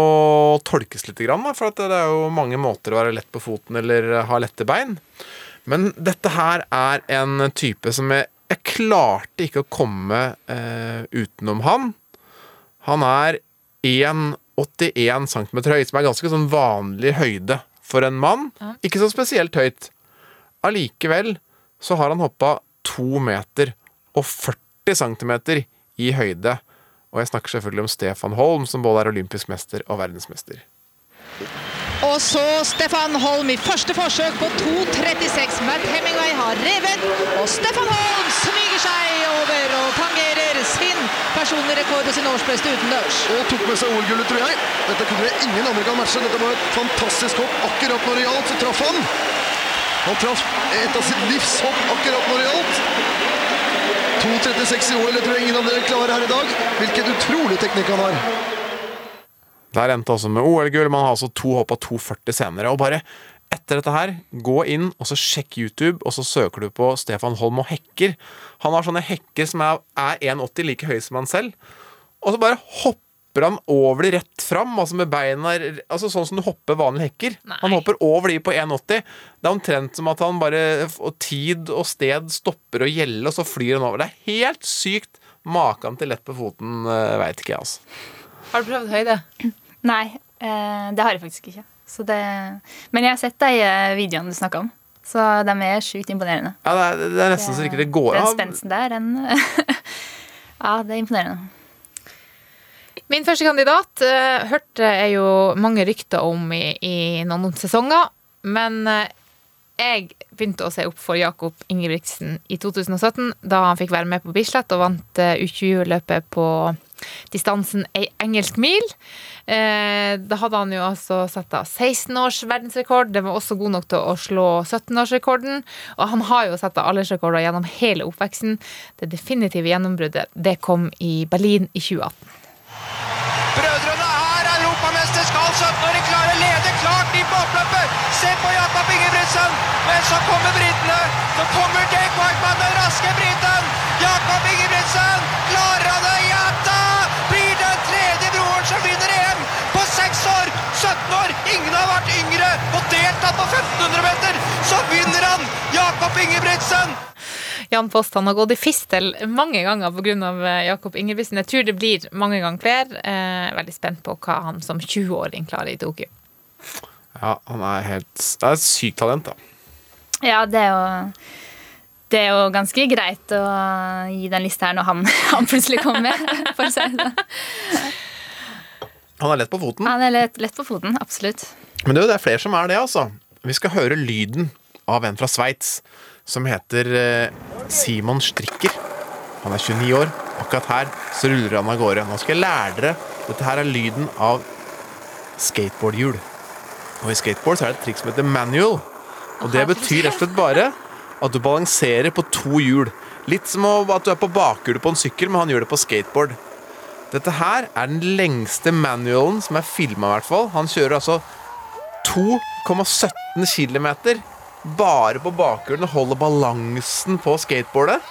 tolkes litt, for at det er jo mange måter å være lett på foten eller ha lette bein. Men dette her er en type som jeg, jeg klarte ikke å komme eh, utenom han. Han er 1,81 cm høy, som er ganske sånn vanlig høyde for en mann. Ikke så spesielt høyt. Allikevel så har han hoppa 2 meter og 40 cm i høyde. Og jeg snakker selvfølgelig om Stefan Holm, som både er olympisk mester og verdensmester. Og så Stefan Holm i første forsøk på 2.36. Matt Hemingway har revet, og Stefan Holm smyger seg over og tangerer sin personlige rekord og sin årsbeste utendørs. Og tok med seg OL-gullet, tror jeg. Dette kunne jeg ingen andre kan matche. Dette var et fantastisk hopp. Akkurat når det gjaldt, så traff han. Han traff et av sitt livs hopp akkurat når det gjaldt. 2.36 i OL, det tror jeg ingen av dere klarer her i dag. Hvilken utrolig teknikk han har. Der endte altså med OL-gull. Man har altså to hopp av 2,40 senere. Og bare etter dette her, gå inn og så sjekk YouTube, og så søker du på Stefan Holm og hekker. Han har sånne hekker som er, er 1,80, like høy som han selv. Og så bare hopper han over de rett fram, altså med beina Altså sånn som du hopper vanlige hekker. Nei. Han hopper over de på 1,80. Det er omtrent som at han bare Og tid og sted stopper å gjelde, og så flyr han over. Det er helt sykt. Maken til lett på foten uh, veit ikke jeg, altså. Har du prøvd høyde? Nei, eh, det har jeg faktisk ikke. Så det, men jeg har sett de eh, videoene du snakka om, så de er sjukt imponerende. Ja, det, er, det er nesten så ikke det går Den spensen spensten der, den (laughs) Ja, det er imponerende. Min første kandidat uh, hørte jeg jo mange rykter om i, i noen sesonger. Men uh, jeg begynte å se opp for Jakob Ingebrigtsen i 2017, da han fikk være med på Bislett og vant uh, U20-løpet på distansen ei engelsk mil. Eh, da hadde han jo altså satt av 16 års verdensrekord. Den var også god nok til å slå 17-årsrekorden. Og han har jo satt av aldersrekorder gjennom hele oppveksten. Det definitive gjennombruddet det kom i Berlin i 2018. Brødrene er europamester. Skal 17-åring klare lede klart i oppløpet? Se på Jakob Ingebrigtsen. Men så kommer britene. Så kommer Jake Whiteman, den raske briten. På 1500 meter. Så vinner han! Jakob Ingebrigtsen. Jan Post han har gått i fistel mange ganger pga. Jakob Ingebrigtsen. Jeg tror det blir mange ganger flere. Eh, veldig spent på hva han som 20-åring klarer i Tokyo. Ja, han er helt Det er et sykt talent, da. Ja, det er jo det er jo ganske greit å gi den lista her når han, (laughs) han plutselig kommer. For å si det. sånn. Han er lett på foten. Han er lett, lett på foten, absolutt. Men det er jo det er flere som er det, altså. Vi skal høre lyden av en fra Sveits som heter eh, Simon Strikker. Han er 29 år. Akkurat her så ruller han av gårde. Nå skal jeg lære dere Dette her er lyden av skateboardhjul. Og i skateboard så er det et triks som heter manual. Og det betyr rett og slett bare at du balanserer på to hjul. Litt som at du er på bakhjulet på en sykkel, men han gjør det på skateboard. Dette her er den lengste manualen som er filma, i hvert fall. Han kjører altså 2,17 km bare på bakhjulene. og holder balansen på skateboardet.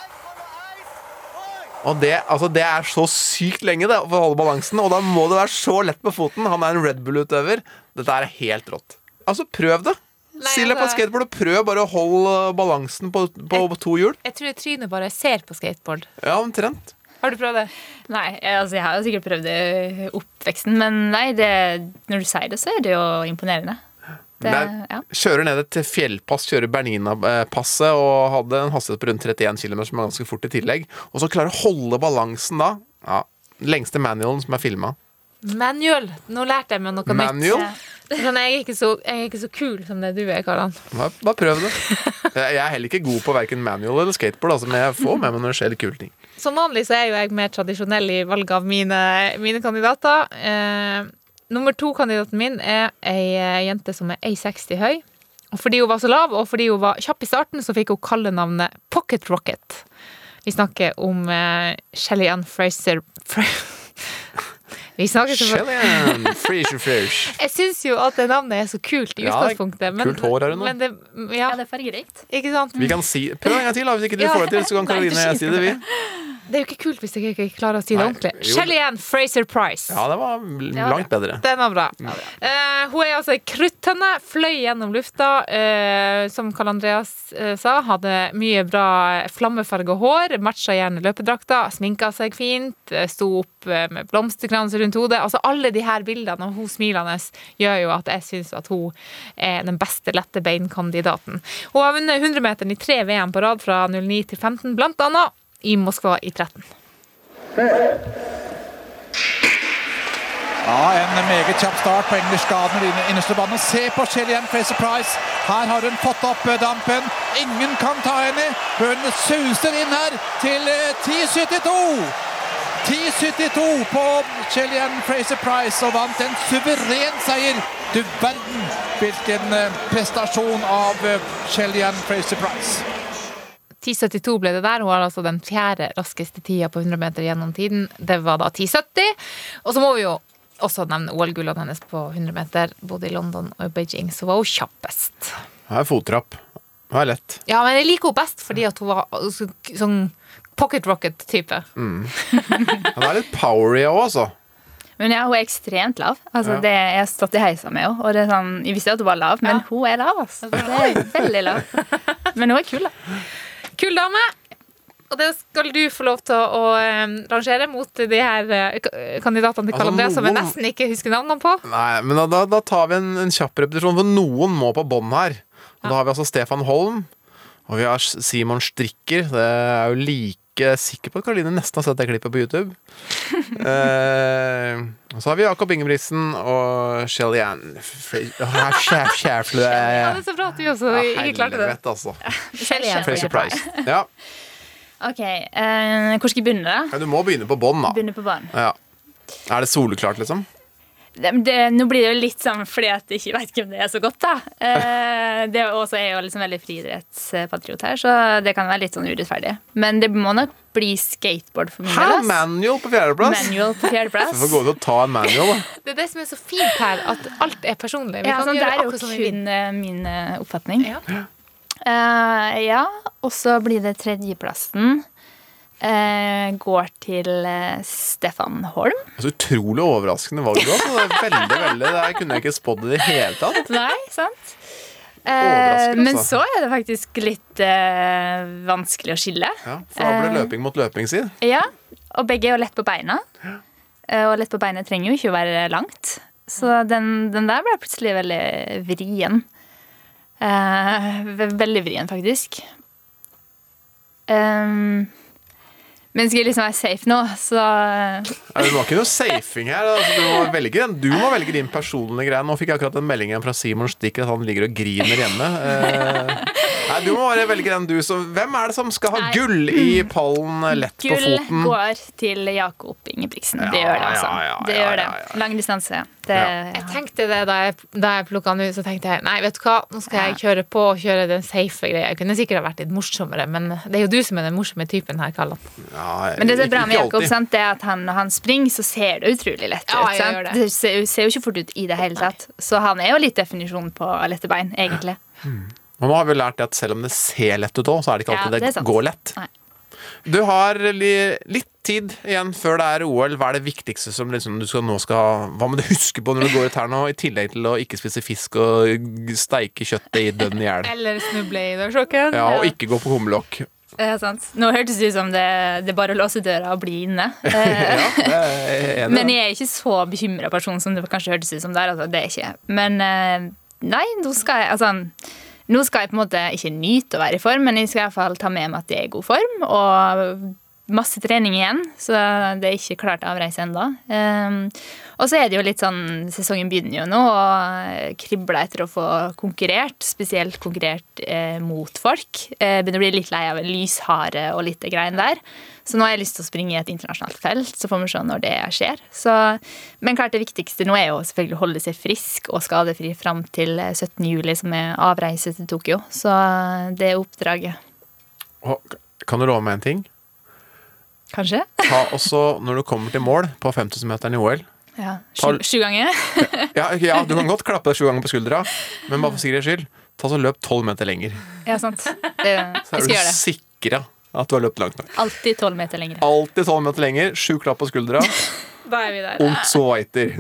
Og det, altså det er så sykt lenge det, for å holde balansen, og da må det være så lett på foten. Han er en Red Bull-utøver. Dette er helt rått. Altså, prøv det. Nei, Still deg på altså- skateboard og prøv bare å holde balansen på, på to hjul. Jeg tror trynet bare ser på skateboard. Ja, omtrent. Har du prøvd det? Nei, jeg- altså, jeg har jo sikkert prøvd det i oppveksten, men nei, det, når du sier det, så er det jo imponerende. Det, ja. Kjører ned et fjellpass, kjører Bernina-passet og hadde en hastighet på rundt 31 km, som er ganske fort i tillegg. Og så klarer å holde balansen da. Ja, lengste manualen som er filma. Manual. Nå lærte jeg meg noe Manual? nytt. Sånn, jeg, er ikke så, jeg er ikke så kul som det du er, Karlan. Bare, prøv det. Jeg er heller ikke god på verken manual eller skateboard, altså, men jeg får med meg når det skjer kule ting. Som vanlig så er jo jeg mer tradisjonell i valget av mine, mine kandidater. Eh, nummer to-kandidaten min er ei eh, jente som er 1,60 høy. Og fordi hun var så lav, og fordi hun var kjapp i starten, så fikk hun kallenavnet Pocket Rocket. Vi snakker om uh, Shelly Ann Fraser Fra (laughs) Vi snakker Shelly-Ann Fraser fresh. (laughs) Jeg syns jo at det navnet er så kult i Ja, utgangspunktet. Men, kult hår her men det, ja, ja, det er fargerikt. ikke sant? Vi kan si Prøv en gang til, da. Hvis ikke du Ja. får det til, så kan Karoline og jeg si det, vi. Det er jo ikke kult hvis jeg ikke klarer å si det Nei, ordentlig. jo. Shelly Ann Fraser Price. Ja, det var langt bedre. Den var bra. Eh, hun er altså ei kruttønne, fløy gjennom lufta. Uh, som Karl Andreas uh, sa, hadde mye bra flammefarga hår. Matcha gjerne løpedrakta, sminka seg fint, sto opp med blomsterkrans rundt hodet. Altså Alle de her bildene av hun smilende gjør jo at jeg syns at hun er den beste lette beinkandidaten. Hun har vunnet 100-meteren i tre VM på rad fra 09 til 15, blant annet i Moskva i 13. Ja, En meget kjapp start på English Garden i innerste bane. Se på Shellyan Fraser Price. Her har hun fått opp eh, dampen. Ingen kan ta henne. Hun suser inn her til eh, 10.72. 10.72 på Chelian Fraser Price og vant en suveren seier. Du verden hvilken eh, prestasjon av Chelian Fraser Price. 10,72 ble det der. Hun har altså den fjerde raskeste tida på 100 meter gjennom tiden. Det var da 10,70. Og så må vi jo også nevne OL-gullene hennes på 100 meter, både i London og i Beijing. Så var hun kjappest. Det er fottrapp. Det er lett. Ja, men jeg liker henne best fordi at hun var sånn pocket rocket-type. Mm. (laughs) det er litt powery òg, altså. Men ja, hun er ekstremt lav. Altså, Ja. det, jeg har stått i heisa med henne, og det er sånn, jeg visste at hun var lav, men hun er lav. Altså. Det er veldig lav. (laughs) Men hun er kul, da. Kul dame! Og det skal du få lov til å, eh, rangere mot de her uh, kandidatene til Altså, Karl André som jeg nesten ikke husker navnene på. Nei, men da, da, tar vi en, en kjapp repetisjon, for noen må på bånn her. Og Da har vi altså Stefan Holm, og vi har Simon Strikker. Det er jo like sikker på at Karoline nesten har sett det klippet på YouTube. (laughs) eh, og så har vi Jakob Ingebrigtsen og Shelly Ann Schäfle. (laughs) Ja, det er så bra at du også ikke klarte det. Helvete, altså. Fraser Price. Ja. Ok, eh, Hvor skal jeg begynne, da? Ja, du må begynne på bånn, da. Begynne på. Ja. Er det soleklart, liksom? Det, det, nå blir det jo litt sånn fordi at jeg ikke veit hvem det er så godt, da. Eh, det er også er jo liksom veldig friidrettspatriot her, så det kan være litt sånn urettferdig. Men det må nok bli skateboard for min Hæ? del. ass. Manual på fjerdeplass? Manual på (laughs) Vi fjerdeplass. får gå ut og ta en manual, da. Det er det som er så fint her, at alt er personlig. Vi Ja, kan sånn, det er jo akkurat som kun eh, min eh, oppfatning. Ja. Eh, ja, og så blir det tredjeplassen. Eh, går til eh, Stefan Holm. Så utrolig overraskende valg. Det er veldig, veldig, det kunne jeg ikke spådd i det hele tatt. Nei, sant? Eh, men altså. så er det faktisk litt eh, vanskelig å skille. Ja, for da blir det Eh. løping mot løping, si. Ja, og begge er jo lett på beina. Eh, Og lett på beina trenger jo ikke å være langt. Så den, den der ble plutselig veldig vrien. Eh, veldig vrien, faktisk. Um, men skal jeg liksom være safe nå, så Ja, Det var ikke noe safing her. Altså, du, må velge, du må velge din personlige greie. Nå fikk jeg akkurat en melding fra Simon Stikker at han ligger og griner hjemme. Eh, Du må bare velge den du som Hvem er det som skal ha Nei. gull i pallen lett lett på foten? gull går til Jakob Ingebrigtsen. Ja, det gjør det, altså. ja, ja, det gjør det. ja, ja. Lang distanse. Det, Jeg tenkte det da jeg, da jeg plukka den ut, så tenkte jeg nei, vet du hva, nå skal jeg kjøre på og kjøre den safe greia. Jeg kunne sikkert ha vært litt morsommere, men det er jo du som er den morsomme typen her, Kallan. Ja, Men det som er bra med Jakob, sant, det er at han, når han springer, så ser det utrolig lett ut. Ja, sant? det. det ser, ser jo ikke fort ut i det hele tatt. Så han er jo litt definisjonen på lette bein, egentlig. Og nå har vi lært det at selv om det ser lett ut òg, så er det ikke Ja, alltid det er det, går lett. Nei. Du har li, litt tid igjen før det er OL. Hva er det viktigste som liksom du skal, nå skal Hva må du huske på når du går ut her nå, i tillegg til å ikke spise fisk og steike kjøttet i dønn i hjel? Eller snuble i dørsjokken. Ja, og ikke gå på kumlokk. er sant. Nå hørtes det ut som det, det er bare å låse døra og bli inne. Eh, (laughs) Ja, det jeg enig. Men jeg er ikke så bekymra person som det kanskje hørtes ut som der. Altså, det er ikke. Men eh, nei, nå skal jeg altså nå skal jeg på en måte ikke nyte å være i form, men jeg skal i hvert fall ta med meg at jeg er i god form. Og masse trening igjen, så det er ikke klart avreise ennå. Um, og så er det jo litt sånn Sesongen begynner jo nå, og kribler etter å få konkurrert. Spesielt konkurrert eh, mot folk. Eh, begynner å bli litt lei av lyshare og litt det greiene der. Så nå har jeg lyst til å springe i et internasjonalt felt, så får vi se når det skjer. Så, men klart det viktigste nå er jo selvfølgelig å holde seg frisk og skadefri fram til 17. juli, som er avreise til Tokyo. Så det er oppdraget. Og Kan du love meg en ting? Kanskje? Ta også, når du kommer til mål på 5000-meteren i OL Ja. Ta- Sju, sju ganger? ja, ja, du kan godt klappe deg sju ganger på skuldra, men bare for sikkerhets skyld, ta så løp tolv meter lenger. Ja, sant. (laughs) Det, Så er du sikra at du har løpt langt nok. Alltid tolv meter lenger. Alltid tolv meter lenger, sju klapp på skuldra. (laughs) Da er vi der. Und so weiter.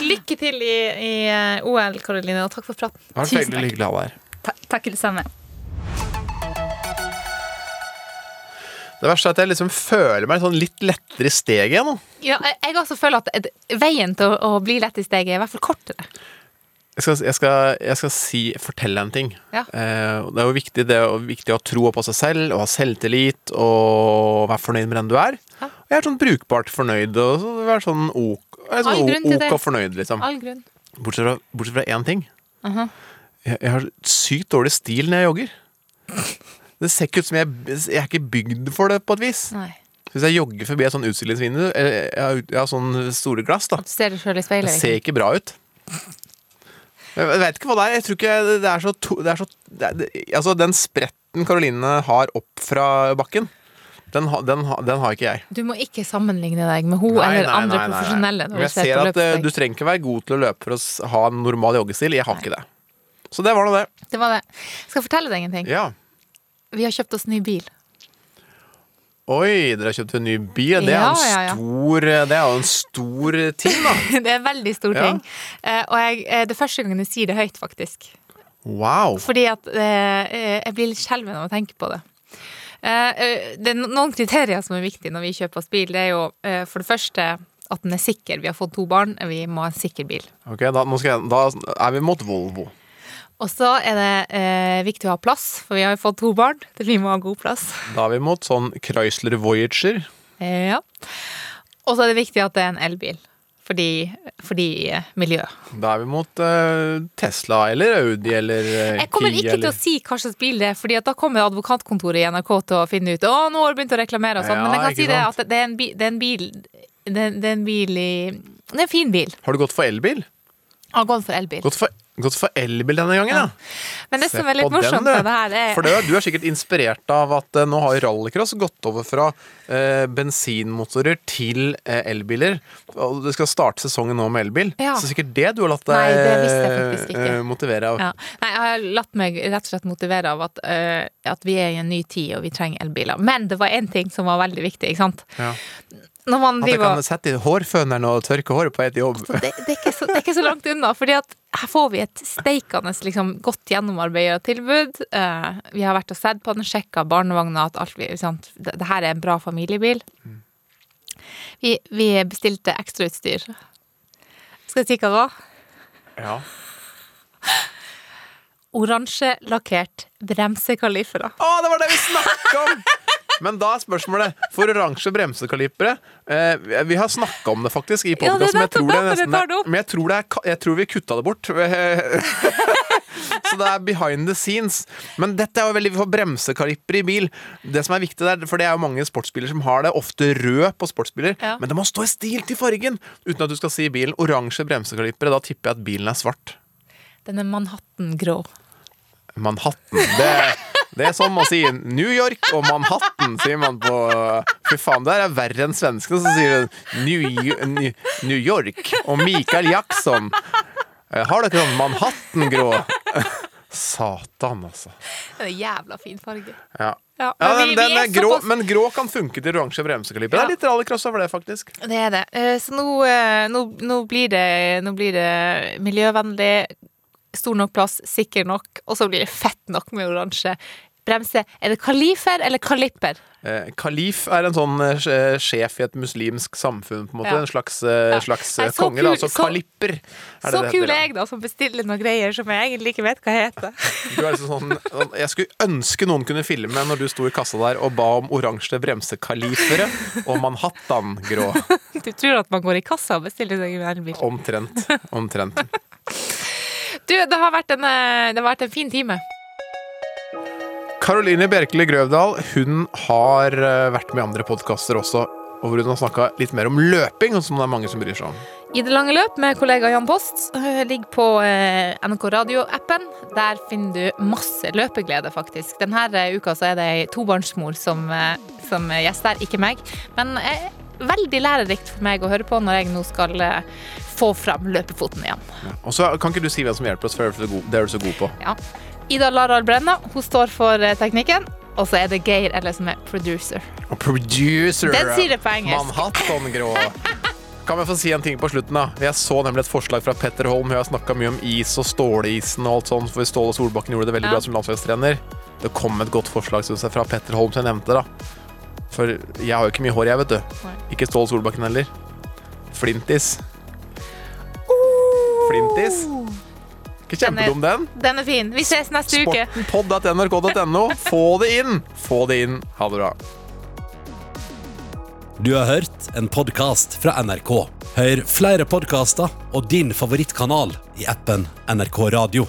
Lykke til i, i eh, OL, Karoline, og takk for praten. Det har vært Tusen veldig takk. hyggelig å ha deg her. Ta takk det samme. Det verste er at jeg liksom føler meg sånn litt lettere i steget igjen. Ja, jeg, også føler at veien til å, å bli lett i steget er i hvert fall kortere. Jeg skal, jeg skal, jeg skal si, fortelle en ting. Ja. Eh, det er jo viktig, det er viktig å ha tro på seg selv og ha selvtillit og være fornøyd med den du er. Ja. Og jeg er sånn brukbart fornøyd og så være sånn ok, sånn ok og fornøyd, liksom. All grunn. Bortsett fra, bortsett fra én ting. Mhm. jeg, jeg har sykt dårlig stil når jeg jogger. Det ser ikke ut som jeg, jeg er ikke bygd for det, på et vis. Nei. Hvis jeg jogger forbi et sånn utstillingsvindu, jeg har, jeg har sånn store glass, da. Du ser deg sjøl i Det speilet. ser ikke bra ut. Jeg vet ikke hva det er. Jeg tror ikke det er så, to, det er så det er, det, Altså, den spretten Karoline har opp fra bakken, den, ha- den, ha- den har ikke jeg. Du må ikke sammenligne deg med hun Nei, eller nei, andre nei, nei, profesjonelle. Men når jeg ser ser at eh, du trenger ikke være god til å løpe for å ha en normal joggestil. Jeg har ikke det. Så det var nå det. Det var det. Skal jeg fortelle deg en ting? Ja. Vi har kjøpt oss ny bil. Oi, dere har kjøpt en ny bil. Det er, Ja, en ja, ja. stor, det er jo en stor ting, da. (laughs) Det er en veldig stor ting. Eh, og jeg, eh, det er første gangen jeg sier det høyt, faktisk. Wow. Fordi at eh, jeg blir litt skjelven av å tenke på det. Det er noen kriterier som er viktige når vi kjøper oss bil. Det er jo for det første at den er sikker. Vi har fått to barn, vi må ha en sikker bil. Ok, da, jeg, da er vi mot Volvo. Og så er det eh, viktig å ha plass, for vi har jo fått to barn. Vi må ha god plass. Da er vi mot sånn Chrysler Voyager. Eh, ja. Og så er det viktig at det er en elbil. Fordi, fordi eh, miljø. Da er vi mot eh, Tesla eller Audi eller Kia. Jeg kommer ikke til å si hva slags bil det er, Fordi da kommer advokatkontoret i NRK til å finne ut Å, nå har du begynt å reklamere og sånn. Ja, Men jeg kan si det at det er en bil, det er en bil det er, det er en bil i Det er en fin bil. Har du gått for elbil? Jeg har gått for elbil. Gått for, gått for elbil denne gangen, ja. Men det som er litt morsomt med det her, er For det, du er sikkert inspirert av at eh, nå har rallycross gått over fra eh, bensinmotorer til eh, elbiler. Og du skal starte sesongen nå med elbil. Ja. Så sikkert det du har latt deg Nei, eh, motivere av. ja. Nei, jeg har latt meg rett og slett motivere av at, uh, at vi er i en ny tid, og vi trenger elbiler. Men det var én ting som var veldig viktig, ikke sant. Ja. Når man At jeg kan sette i hårføneren og tørke håret på et jobb. Så det, det, er så, det er ikke så langt unna, fordi at her får vi et steikende, liksom, godt gjennomarbeida tilbud. Uh, vi har vært og sett på den, sjekka barnevogna, at alt vi sant? Det, her er en bra familiebil. Vi, vi bestilte ekstrautstyr. Skal jeg si hva det var? Ja. Oransjelakkert bremsekalifere. Å, det var det vi snakka om! Men da er spørsmålet For oransje bremsekalipere eh, Vi har snakka om det faktisk i Ja, podkasten, det men jeg tror, det er, jeg tror vi kutta det bort. (laughs) Så det er behind the scenes. Men dette er jo veldig for bremsekalipper i bil. Det som er viktig der, For det er jo mange sportsbiler som har det, ofte rød på sportsbiler. Ja. Men det må stå i stil til fargen! Uten at du skal si bilen oransje bremsekalippere. Da tipper jeg at bilen er svart. Den er Manhattan-grå. Manhattan. Det, det er som å si New York og Manhattan, sier man på Fy faen, det er verre enn svenskene som sier New, New, York. Og Michael Jackson. Eh, Har dere sånn Manhattan-grå? Satan, altså. Det er en jævla fin farge. Ja. Ja, Ja, men den, den er er grå, såpass- men grå kan funke til oransje bremsekaliber. Det er litt rallycross over det, faktisk. Det er det. Eh, Så nå, eh, nå, nå, blir det, nå blir det miljøvennlig, stor nok plass, sikker nok, og så blir det fett nok med oransje bremse. Er det kalifer eller kalipper? Eh, kalif er en sånn eh, sjef i et muslimsk samfunn, på en måte. Ja. En slags, eh, Ja. slags Nei, eh, så konge. kul- da. Altså så- kalipper. er Så det kul er jeg, da, som bestiller noen greier som jeg egentlig ikke vet hva heter. (laughs) Du er liksom sånn, sånn- jeg skulle ønske noen kunne filme når du sto i kassa der og ba om oransje bremsekalifere og Manhattan-grå. (laughs) Du tror at man går i kassa og bestiller seg en elbil. Omtrent. Omtrent. (laughs) Du, det har vært en, eh, det har vært en fin time. Karoline Bjerkeli Grøvdal hun har eh, vært med i andre podkaster også, og hvor hun har snakka litt mer om løping, som det er mange som bryr seg om. I det lange løp med kollega Jan Post eh, ligger på NRK Radio-appen. Der finner du masse løpeglede, faktisk. Denne uka så er det ei tobarnsmor som, som gjest der, ikke meg. Men veldig lærerikt for meg å høre på når jeg nå skal få fram løpefoten igjen. Og så kan ikke du si hvem som hjelper oss, for det er du så god- på. Ja. Ida Laral Brenna hun står for eh, teknikken. Og så er det Geir Elle som er producer. Og producer Den sier det på engelsk. Manhattan-grå. Kan vi få si en ting på slutten? da? Jeg så nemlig et forslag fra Petter Holm. Hun har snakka mye om is og stålisen og alt sånt, for Ståle Solbakken gjorde det veldig Ja. bra som landslagstrener. Det kom et godt forslag synes jeg, fra Petter Holm som jeg nevnte. da. For jeg har jo ikke mye hår, jeg, vet du. Ikke Ståle Solbakken heller. Flintis. Flintis. Ikke Den er- kjempedum, den. Den er fin. Vi ses neste uke. Sportenpod.nrk.no. Få det inn! Få det inn. Ha det bra. Du har hørt en podkast fra NRK. Hør flere podkaster og din favorittkanal i appen NRK Radio.